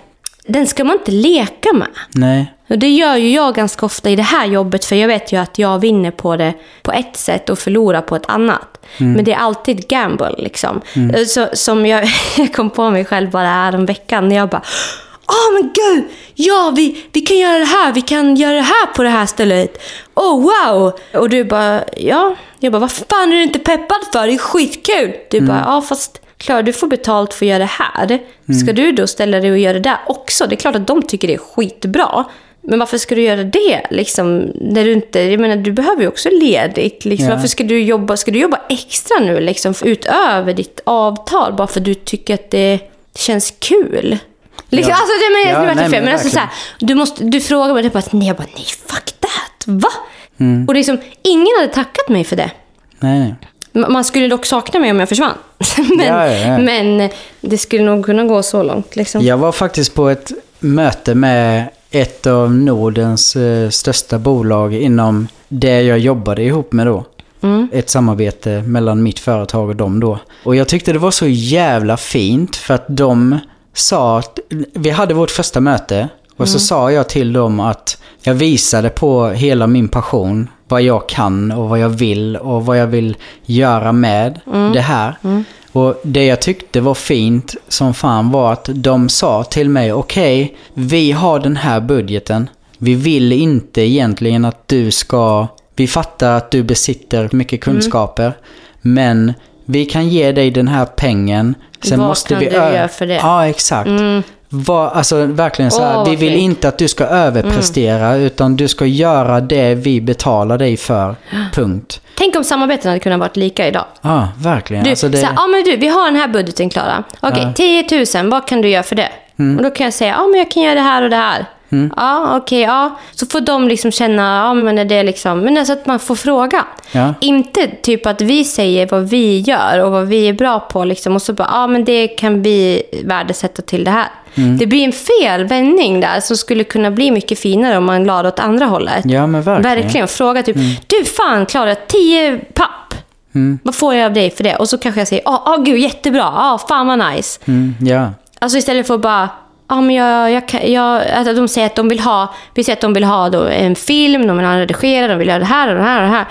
den ska man inte leka med. Nej. Och det gör ju jag ganska ofta i det här jobbet, för jag vet ju att jag vinner på det på ett sätt och förlorar på ett annat. Men det är alltid gamble liksom. Så, som jag, jag kom på mig själv bara här om veckan när jag bara Åh men gud! Ja, vi, vi kan göra det här, vi kan göra det här på det här stället. Oh wow! Och du bara, ja. Jag bara, vad fan är du inte peppad för? Det är skitkul! Du bara, ja fast Klara, du får betalt för att göra det här. Ska du då ställa dig och göra det där också? Det är klart att de tycker det är skitbra. Men varför ska du göra det? Liksom, när du, inte, jag menar, du behöver ju också ledigt. Liksom. Ja. Varför ska du, jobba, ska du jobba extra nu liksom, utöver ditt avtal bara för att du tycker att det känns kul? Liksom, Ja. alltså, det, men, Ja, det nej, fel, men men alltså, så här, du, måste, du frågar mig typ att nej, jag bara, nej, fuck that. Va? Mm. Och liksom, ingen hade tackat mig för det. Nej, nej. Man skulle dock sakna mig om jag försvann. men, Ja, ja, men det skulle nog kunna gå så långt. Liksom. Jag var faktiskt på ett möte med ett av Nordens eh, största bolag inom det jag jobbade ihop med då. Mm. Ett samarbete mellan mitt företag och dem då. Och jag tyckte det var så jävla fint för att de sa att vi hade vårt första möte och så sa jag till dem att jag visade på hela min passion, vad jag kan och vad jag vill och vad jag vill göra med det här. Och det jag tyckte var fint som fan var att de sa till mig, okej, vi har den här budgeten. Vi vill inte egentligen att du ska, vi fattar att du besitter mycket kunskaper, men vi kan ge dig den här pengen. Sen Vad måste kan vi du göra för det? Ja, exakt. Vad- alltså verkligen så här, Åh, vi vill fint. inte att du ska överprestera utan du ska göra det vi betalar dig för. Punkt. Tänk om samarbeten hade kunnat varit lika idag. Ja, verkligen. Du, alltså det, så här, ja men du, vi har den här budgeten Klara. Okej, 10 000, vad kan du göra för det? Mm. Och då kan jag säga, ja men jag kan göra det här och det här. Ja, okej, ja. Så får de liksom känna, ja men är det liksom, men alltså att man får fråga. Ja. Inte typ att vi säger vad vi gör och vad vi är bra på liksom och så bara, ja men det kan vi värdesätta till det här. Mm. Det blir en fel vändning där som skulle kunna bli mycket finare om man la det åt andra hållet. Ja, men verkligen. Mm. Verkligen. Fråga typ, du fan Klara, 10 papp. Mm. Vad får jag av dig för det? Och så kanske jag säger, åh oh, gud jättebra, ah fan vad nice. Mm, ja. Alltså istället för att bara, ja men jag, jag, jag, alltså de säger att de vill ha, vi säger att de vill ha då en film, de vill ha en redigerad, de vill göra det här och det här och det här.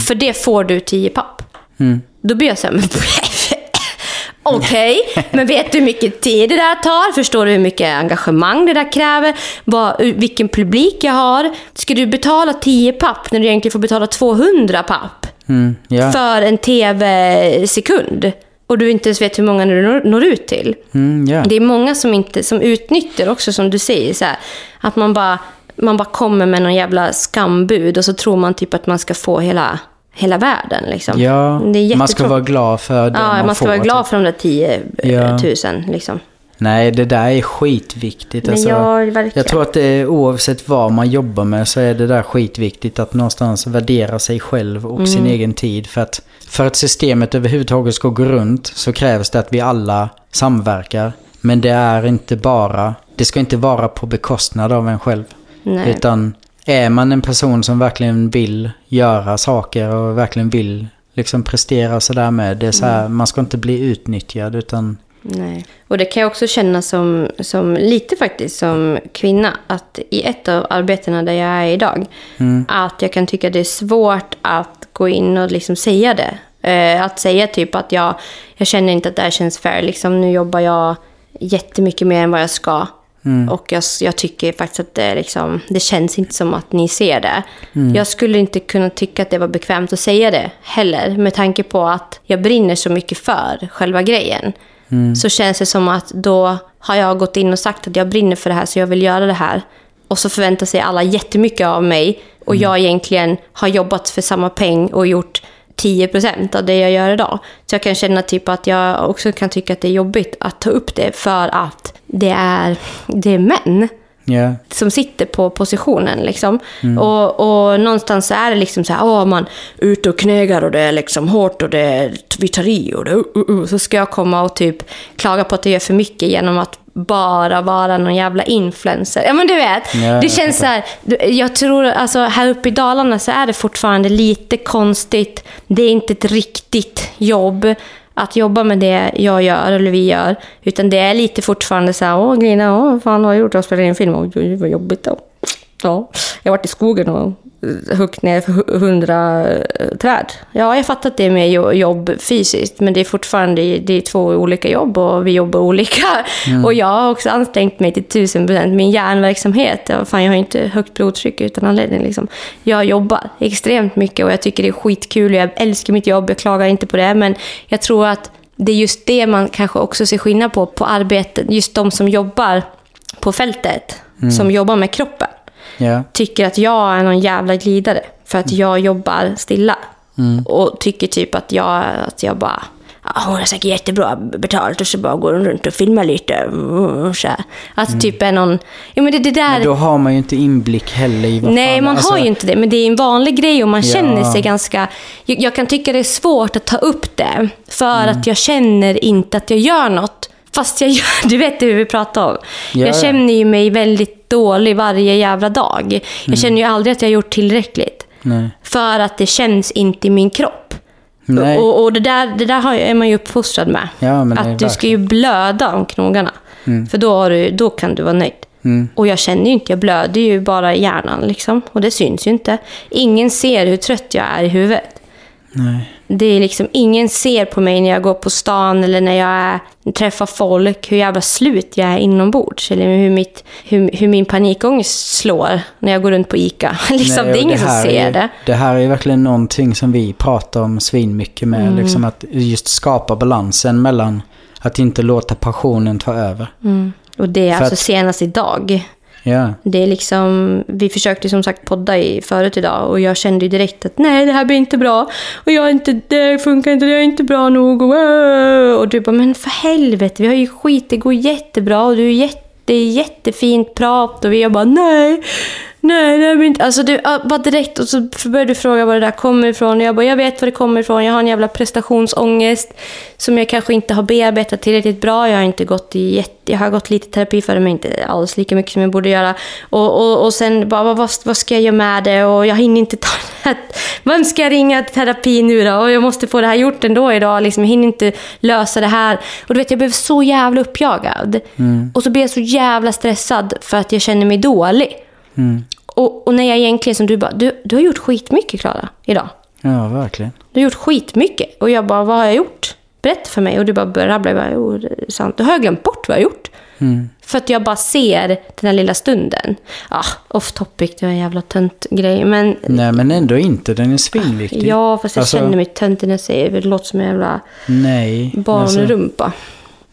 För det får du 10 papp. Mm. Då blir jag så här, men Okej, men vet du hur mycket tid det där tar? Förstår du hur mycket engagemang det där kräver? Vad, vilken publik jag har? Ska du betala 10 papp när du egentligen får betala 200 papp? Mm, ja. För en tv-sekund? Och du inte ens vet hur många du når, ut till. Mm, ja. Det är många som, inte, som utnyttjar också, som du säger, så här, att man bara, man bara kommer med någon jävla skambud och så tror man typ att man ska få hela, hela världen. Liksom. ja. det är man ska vara glad för det Ja, man, man ska får. vara glad typ. för de där 10 Ja. 000. Liksom. Nej, det där är skitviktigt. Men Alltså, ja, verkligen. jag tror att det oavsett vad man jobbar med så är det där skitviktigt att någonstans värdera sig själv och sin Mm. egen tid. För att, för att systemet överhuvudtaget ska gå runt så krävs det att vi alla samverkar. Men det är inte bara, det ska inte vara på bekostnad av en själv. Nej. Utan är man en person som verkligen vill göra saker och verkligen vill liksom prestera sådär med. Det är så här, man ska inte bli utnyttjad utan Nej. Och det kan jag också känna som, som lite faktiskt som kvinna. Att i ett av arbetena där jag är idag. Att jag kan tycka det är svårt att gå in och liksom säga det. Eh, att säga typ att jag, jag känner inte att det här känns fair. Liksom, nu jobbar jag jättemycket mer än vad jag ska. Och jag, jag tycker faktiskt att det, liksom, det känns inte som att ni ser det. Jag skulle inte kunna tycka att det var bekvämt att säga det heller. Med tanke på att jag brinner så mycket för själva grejen. Så känns det som att då har jag gått in och sagt att jag brinner för det här så jag vill göra det här. Och så förväntar sig alla jättemycket av mig. Och jag egentligen har jobbat för samma peng och gjort 10% av det jag gör idag. Så jag kan känna typ att jag också kan tycka att det är jobbigt att ta upp det för att det är, det är män ja. som sitter på positionen. Liksom. Och, och någonstans så är det liksom så här, åh man är ute och knegar och det är liksom hårt och det är, vi tar i och det, uh, uh, uh. så ska jag komma och typ klaga på att det gör för mycket genom att bara vara någon jävla influencer. Ja men du vet, Ja, det jag känns så här, jag tror alltså här uppe i Dalarna så är det fortfarande lite konstigt. Det är inte ett riktigt jobb att jobba med det jag gör eller vi gör. Utan det är lite fortfarande så här, åh Glina, åh, vad fan har jag gjort? Jag spelar in film. Oj, oj, vad jobbigt då. Ja, jag har varit i skogen och huggit ner för hu- hundra eh, träd. Ja, jag fattar att det är mer jo- jobb fysiskt, men det är fortfarande det är två olika jobb och vi jobbar olika. Och jag har också ansträngt mig till tusen procent. Min hjärnverksamhet, fan, jag har inte högt blodtryck utan anledning. Liksom. Jag jobbar extremt mycket och jag tycker det är skitkul. Jag älskar mitt jobb, jag klagar inte på det, men jag tror att det är just det man kanske också ser skillnad på, på arbetet. Just de som jobbar på fältet, som jobbar med kroppen. Ja. tycker att jag är någon jävla glidare. För att jag jobbar stilla. Och tycker typ att jag, att jag bara... "Ja, hon har säkert jättebra betalt och så bara går hon runt och filmar lite. mm, Så här. Att typ är någon... Ja, men det, det där... Men då har man ju inte inblick heller i vad Nej, fan, man alltså, har ju inte det. Men det är en vanlig grej och man Ja. känner sig ganska... Jag, jag kan tycka det är svårt att ta upp det. För Mm. att jag känner inte att jag gör något. Fast jag gör... Du vet hur vi pratar om. Ja, jag ja. känner ju mig väldigt dålig varje jävla dag. Mm. Jag känner ju aldrig att jag har gjort tillräckligt. Nej. För att det känns inte i min kropp. Nej. Och, och det där, det där har, är man ju uppfostrad med. Ja, det att du ska ju blöda om knogarna. För då, du, då kan du vara nöjd. Mm. Och jag känner ju inte, jag blöder ju bara i hjärnan liksom. Och det syns ju inte. Ingen ser hur trött jag är i huvudet. Nej. Det är liksom, ingen ser på mig när jag går på stan eller när jag är, träffar folk hur jävla slut jag är inombords. Eller hur, mitt, hur, hur min panikångest slår när jag går runt på ICA. liksom, Nej, det är ingen som här ser är, det. Det här är verkligen någonting som vi pratar om svinmycket med. Mm. Liksom att just skapa balansen mellan att inte låta passionen ta över. Mm. Och det är För alltså att- senast idag. Yeah. Det är liksom, vi försökte som sagt podda i förut idag och jag kände direkt att nej det här blir inte bra. Och jag är inte, det funkar inte, det är inte bra nog. Och, och du bara, men för helvete, vi har ju skit, det går jättebra och du är jätte, det är jättefint prat. Och vi bara, nej, nej det blir inte... Alltså du, bara direkt och så började du fråga var det där kommer ifrån. Och jag bara, jag vet var det kommer ifrån. Jag har en jävla prestationsångest som jag kanske inte har bearbetat tillräckligt bra. Jag har inte gått i jätte, jag har gått lite terapi för det, men inte alls lika mycket som jag borde göra. Och, och, och sen bara, vad, vad ska jag göra med det? Och jag hinner inte ta det här. Vem ska jag ringa till terapi nu då? Och jag måste få det här gjort ändå idag. Liksom, jag hinner inte lösa det här. Och du vet, jag blev så jävla uppjagad. Och så blev jag så jävla stressad för att jag känner mig dålig. Och, och när jag egentligen, som du bara, du, du har gjort skitmycket Klara, idag. ja, verkligen. Du har gjort skitmycket. Och jag bara, vad har jag gjort? Berätta för mig. Och du bara började rabbla. Jag bara, jo, det är sant. Då har jag glömt bort vad jag har gjort. För att jag bara ser den här lilla stunden. Ah, off topic, det var en jävla tönt grej. Men Nej, men ändå inte. Den är svinviktig. ja, fast jag Alltså, känner mig töntig när jag säger det. Det låter som en jävla Nej. alltså, barnrumpa.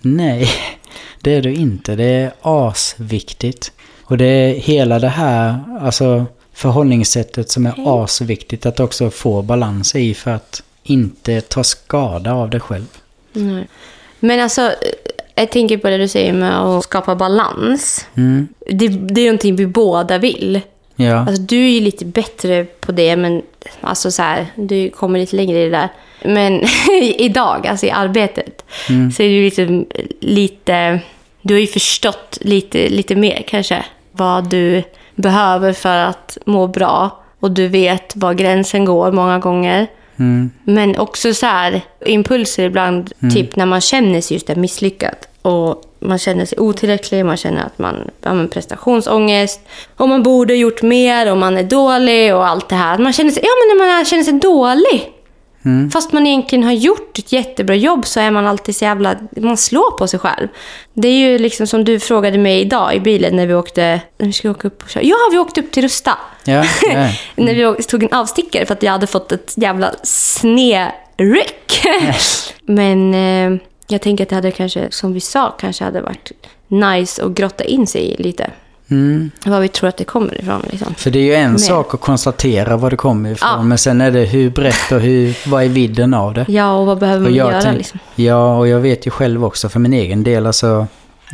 nej, det är du inte. Det är asviktigt. Och det är hela det här, alltså förhållningssättet som är asviktigt att också få balans i för att inte ta skada av det själv. Nej. Men alltså, jag tänker på det du säger med att skapa balans. Mm. Det, det är någonting vi båda vill. Ja. Alltså, du är ju lite bättre på det, men alltså så här, du kommer lite längre i det där. Men idag, alltså i arbetet, så är du lite, lite... Du har ju förstått lite, lite mer kanske vad du behöver för att må bra. Och du vet var gränsen går många gånger. Mm. Men också så här, impulser ibland, typ när man känner sig just misslyckad. Och man känner sig otillräcklig, man känner att man har prestationsångest. Och man borde ha gjort mer och man är dålig och allt det här. Man känner sig, ja men när man känner sig dålig. Fast man egentligen har gjort ett jättebra jobb så är man alltid så jävla... Man slår på sig själv. Det är ju liksom som du frågade mig idag i bilen när vi åkte... När vi skulle åka upp och köra. Ja, vi åkte upp till Rusta. Ja, ja. när vi tog en avstickare för att jag hade fått ett jävla snedryck. Men eh, jag tänker att det hade kanske, som vi sa, kanske hade varit nice att grotta in sig i lite. Mm. Vad vi tror att det kommer ifrån. Liksom. För det är ju en Med. sak att konstatera var det kommer ifrån. Ja. Men sen är det hur brett och hur, vad är vidden av det? Ja, och vad behöver Och man göra? tänk- Liksom? Ja, och jag vet ju själv också för min egen del. Alltså,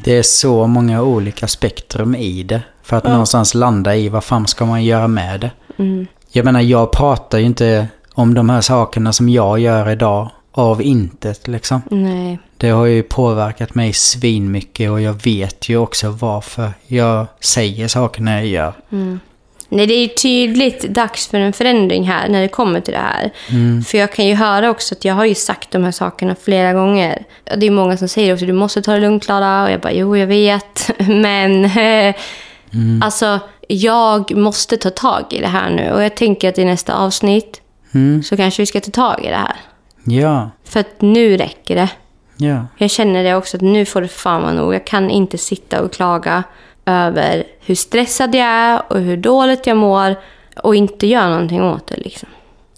det är så många olika spektrum i det. För att någonstans landa i vad fan ska man göra med det. Mm. Jag menar, jag pratar ju inte om de här sakerna som jag gör idag av intet liksom. Nej. Det har ju påverkat mig svinmycket och jag vet ju också varför jag säger sakerna jag gör. Nej, det är ju tydligt dags för en förändring här när det kommer till det här. För jag kan ju höra också att jag har ju sagt de här sakerna flera gånger. Det är många som säger också du måste ta det lugnt Klara. Och jag bara jo, jag vet. Men eh, alltså, jag måste ta tag i det här nu. Och jag tänker att i nästa avsnitt Mm. så kanske vi ska ta tag i det här. Ja, För att nu räcker det. ja. Jag känner det också att nu får det fan vara nog. Jag kan inte sitta och klaga över hur stressad jag är och hur dåligt jag mår och inte göra någonting åt det. Liksom.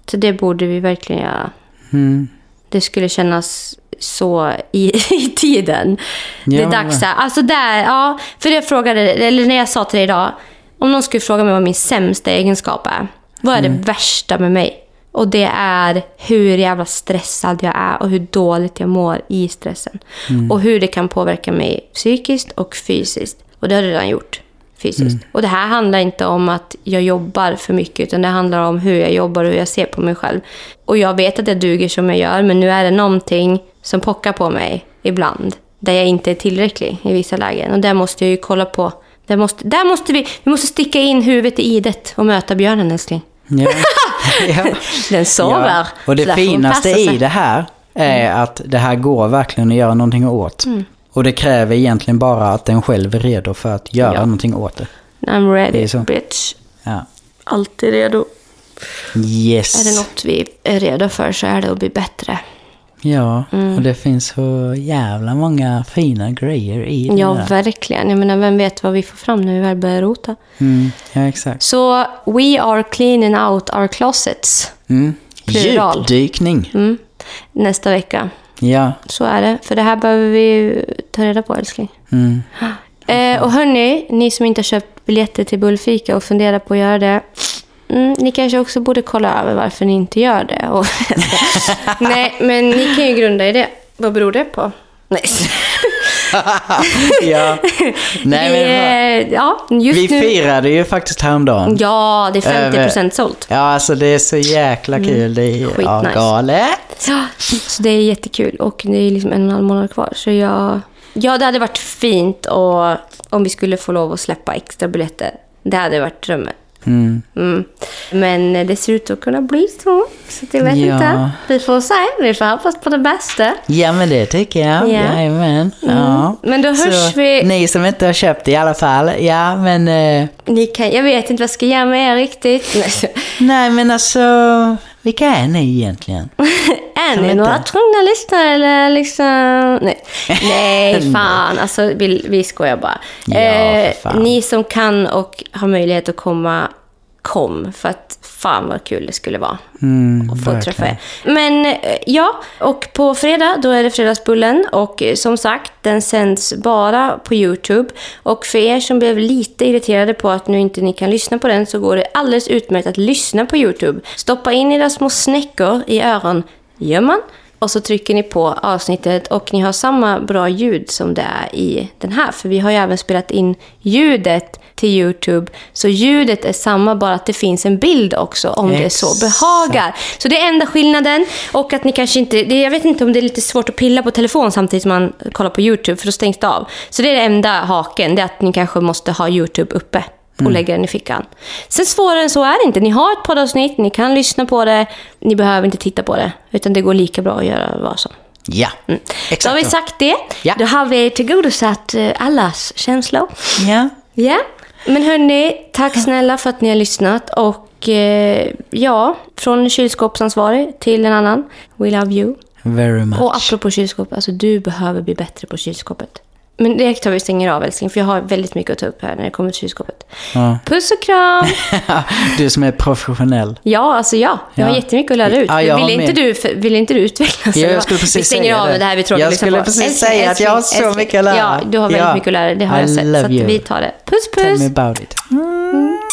Så det borde vi verkligen göra. Mm. Det skulle kännas så i, i tiden. det Ja, är men- dags här. Alltså där, ja. För jag frågade, eller när jag sa till dig idag, Om någon skulle fråga mig vad min sämsta egenskap är. Vad är det värsta med mig? Och det är hur jävla stressad jag är och hur dåligt jag mår i stressen. Och hur det kan påverka mig psykiskt och fysiskt. Och det har det redan gjort fysiskt. Och det här handlar inte om att jag jobbar för mycket, utan det handlar om hur jag jobbar och hur jag ser på mig själv. Och jag vet att jag duger som jag gör, men nu är det någonting som pockar på mig ibland. Där jag inte är tillräcklig i vissa lägen. Och där måste jag ju kolla på. Där måste, där måste vi, vi måste sticka in huvudet i idet och möta björnen älskling. Ja. ja. Den sover. Ja. Och det finaste i det här är att det här går verkligen att göra någonting åt. Mm. Och det kräver egentligen bara att den själv är redo för att göra Ja. någonting åt det. I'm Det ready så. bitch. Ja. Alltid redo. Yes. Är det något vi är redo för så är det att bli bättre. Ja, Mm. och det finns så jävla många fina grejer i det Ja, där. verkligen. Jag menar, vem vet vad vi får fram när vi väl börjar rota. Mm, ja, exakt. Så, we are cleaning out our closets. Mm. Plural. Djupdykning. Mm. Nästa vecka. Ja. Så är det. För det här behöver vi ta reda på, älskling. Mm. Eh, och hörni, ni som inte har köpt biljetter till Bullfika och funderar på att göra det. Mm, ni kanske också borde kolla över varför ni inte gör det. Och, Nej, men ni kan ju grunda i det. Vad beror det på? Nej. ja. Nej, vi, men, eh, ja, just vi nu. firade ju faktiskt häromdagen. Ja, det är 50% sålt. Ja, alltså det är så jäkla kul. Det är ja, Mm. Skitnice. galet. Ja, så det är jättekul och det är liksom en och en halv månad kvar. Så jag, ja, det hade varit fint och, om vi skulle få lov att släppa extra biljetter. Det hade varit drömmen. Mm. Mm. Men det ser ut att kunna bli så. Så jag vet Ja. inte. Vi får se. Vi får hoppas på det bästa. Ja, men det tycker jag. Ja. Jajamän. Ja. Men då hörs Så, vi. Ni som inte har köpt i alla fall. Ja, men... Eh, Ni kan, jag vet inte vad jag ska göra med er riktigt. Nej, men alltså... Vilka är ni egentligen? Är ni några tvungna lyssnare eller liksom... Nej, Nej fan. Alltså, vi, vi skojar bara. Eh, Ja, fan. ni som kan och har möjlighet att komma, kom. För att fan vad kul det skulle vara. Mm, och få verkligen. träffa er. Men eh, ja, och på fredag då är det Fredagsbullen. Och eh, som sagt, den sänds bara på YouTube. Och för er som blev lite irriterade på att nu inte ni kan lyssna på den så går det alldeles utmärkt att lyssna på YouTube. Stoppa in era små snäckor i öron, gör man. Och så trycker ni på avsnittet och ni har samma bra ljud som det är i den här. För vi har ju även spelat in ljudet till YouTube. Så ljudet är samma, bara att det finns en bild också om det så Exakt. behagar. Så det är enda skillnaden. Och att ni kanske inte... Det, jag vet inte om det är lite svårt att pilla på telefon samtidigt som man kollar på YouTube, för då stängs det av. Så det är det enda haken, det är att ni kanske måste ha YouTube uppe och lägga den i fickan. Sen svårare än så är det inte. Ni har ett poddavsnitt, ni kan lyssna på det, ni behöver inte titta på det. Utan det går lika bra att göra vad som. Ja, Då exakt. har vi sagt det. Ja. Då har vi tillgodosatt eh, allas känslor. Ja. Ja, men hörni, tack snälla för att ni har lyssnat. Och eh, ja, från kylskåpsansvarig till en annan. We love you. Very much. Och apropå kylskåp, alltså du behöver bli bättre på kylskåpet. Men det tar vi stänger av älskling, för jag har väldigt mycket att ta upp här när det kommer till kylskåpet. Ja. Puss och kram! du som är professionell. Ja, alltså ja. Jag har jättemycket att lära ut. Ja, jag vill, inte du, vill inte du utvecklas? Ja, jag skulle precis säga vi stänger av med det här vi tror Jag skulle på. precis älskling, säga att jag har så älskling. mycket att lära. Ja, du har väldigt mycket att lära Det har I jag sett. Så vi tar det. Puss, puss! Tell me about it. Mm.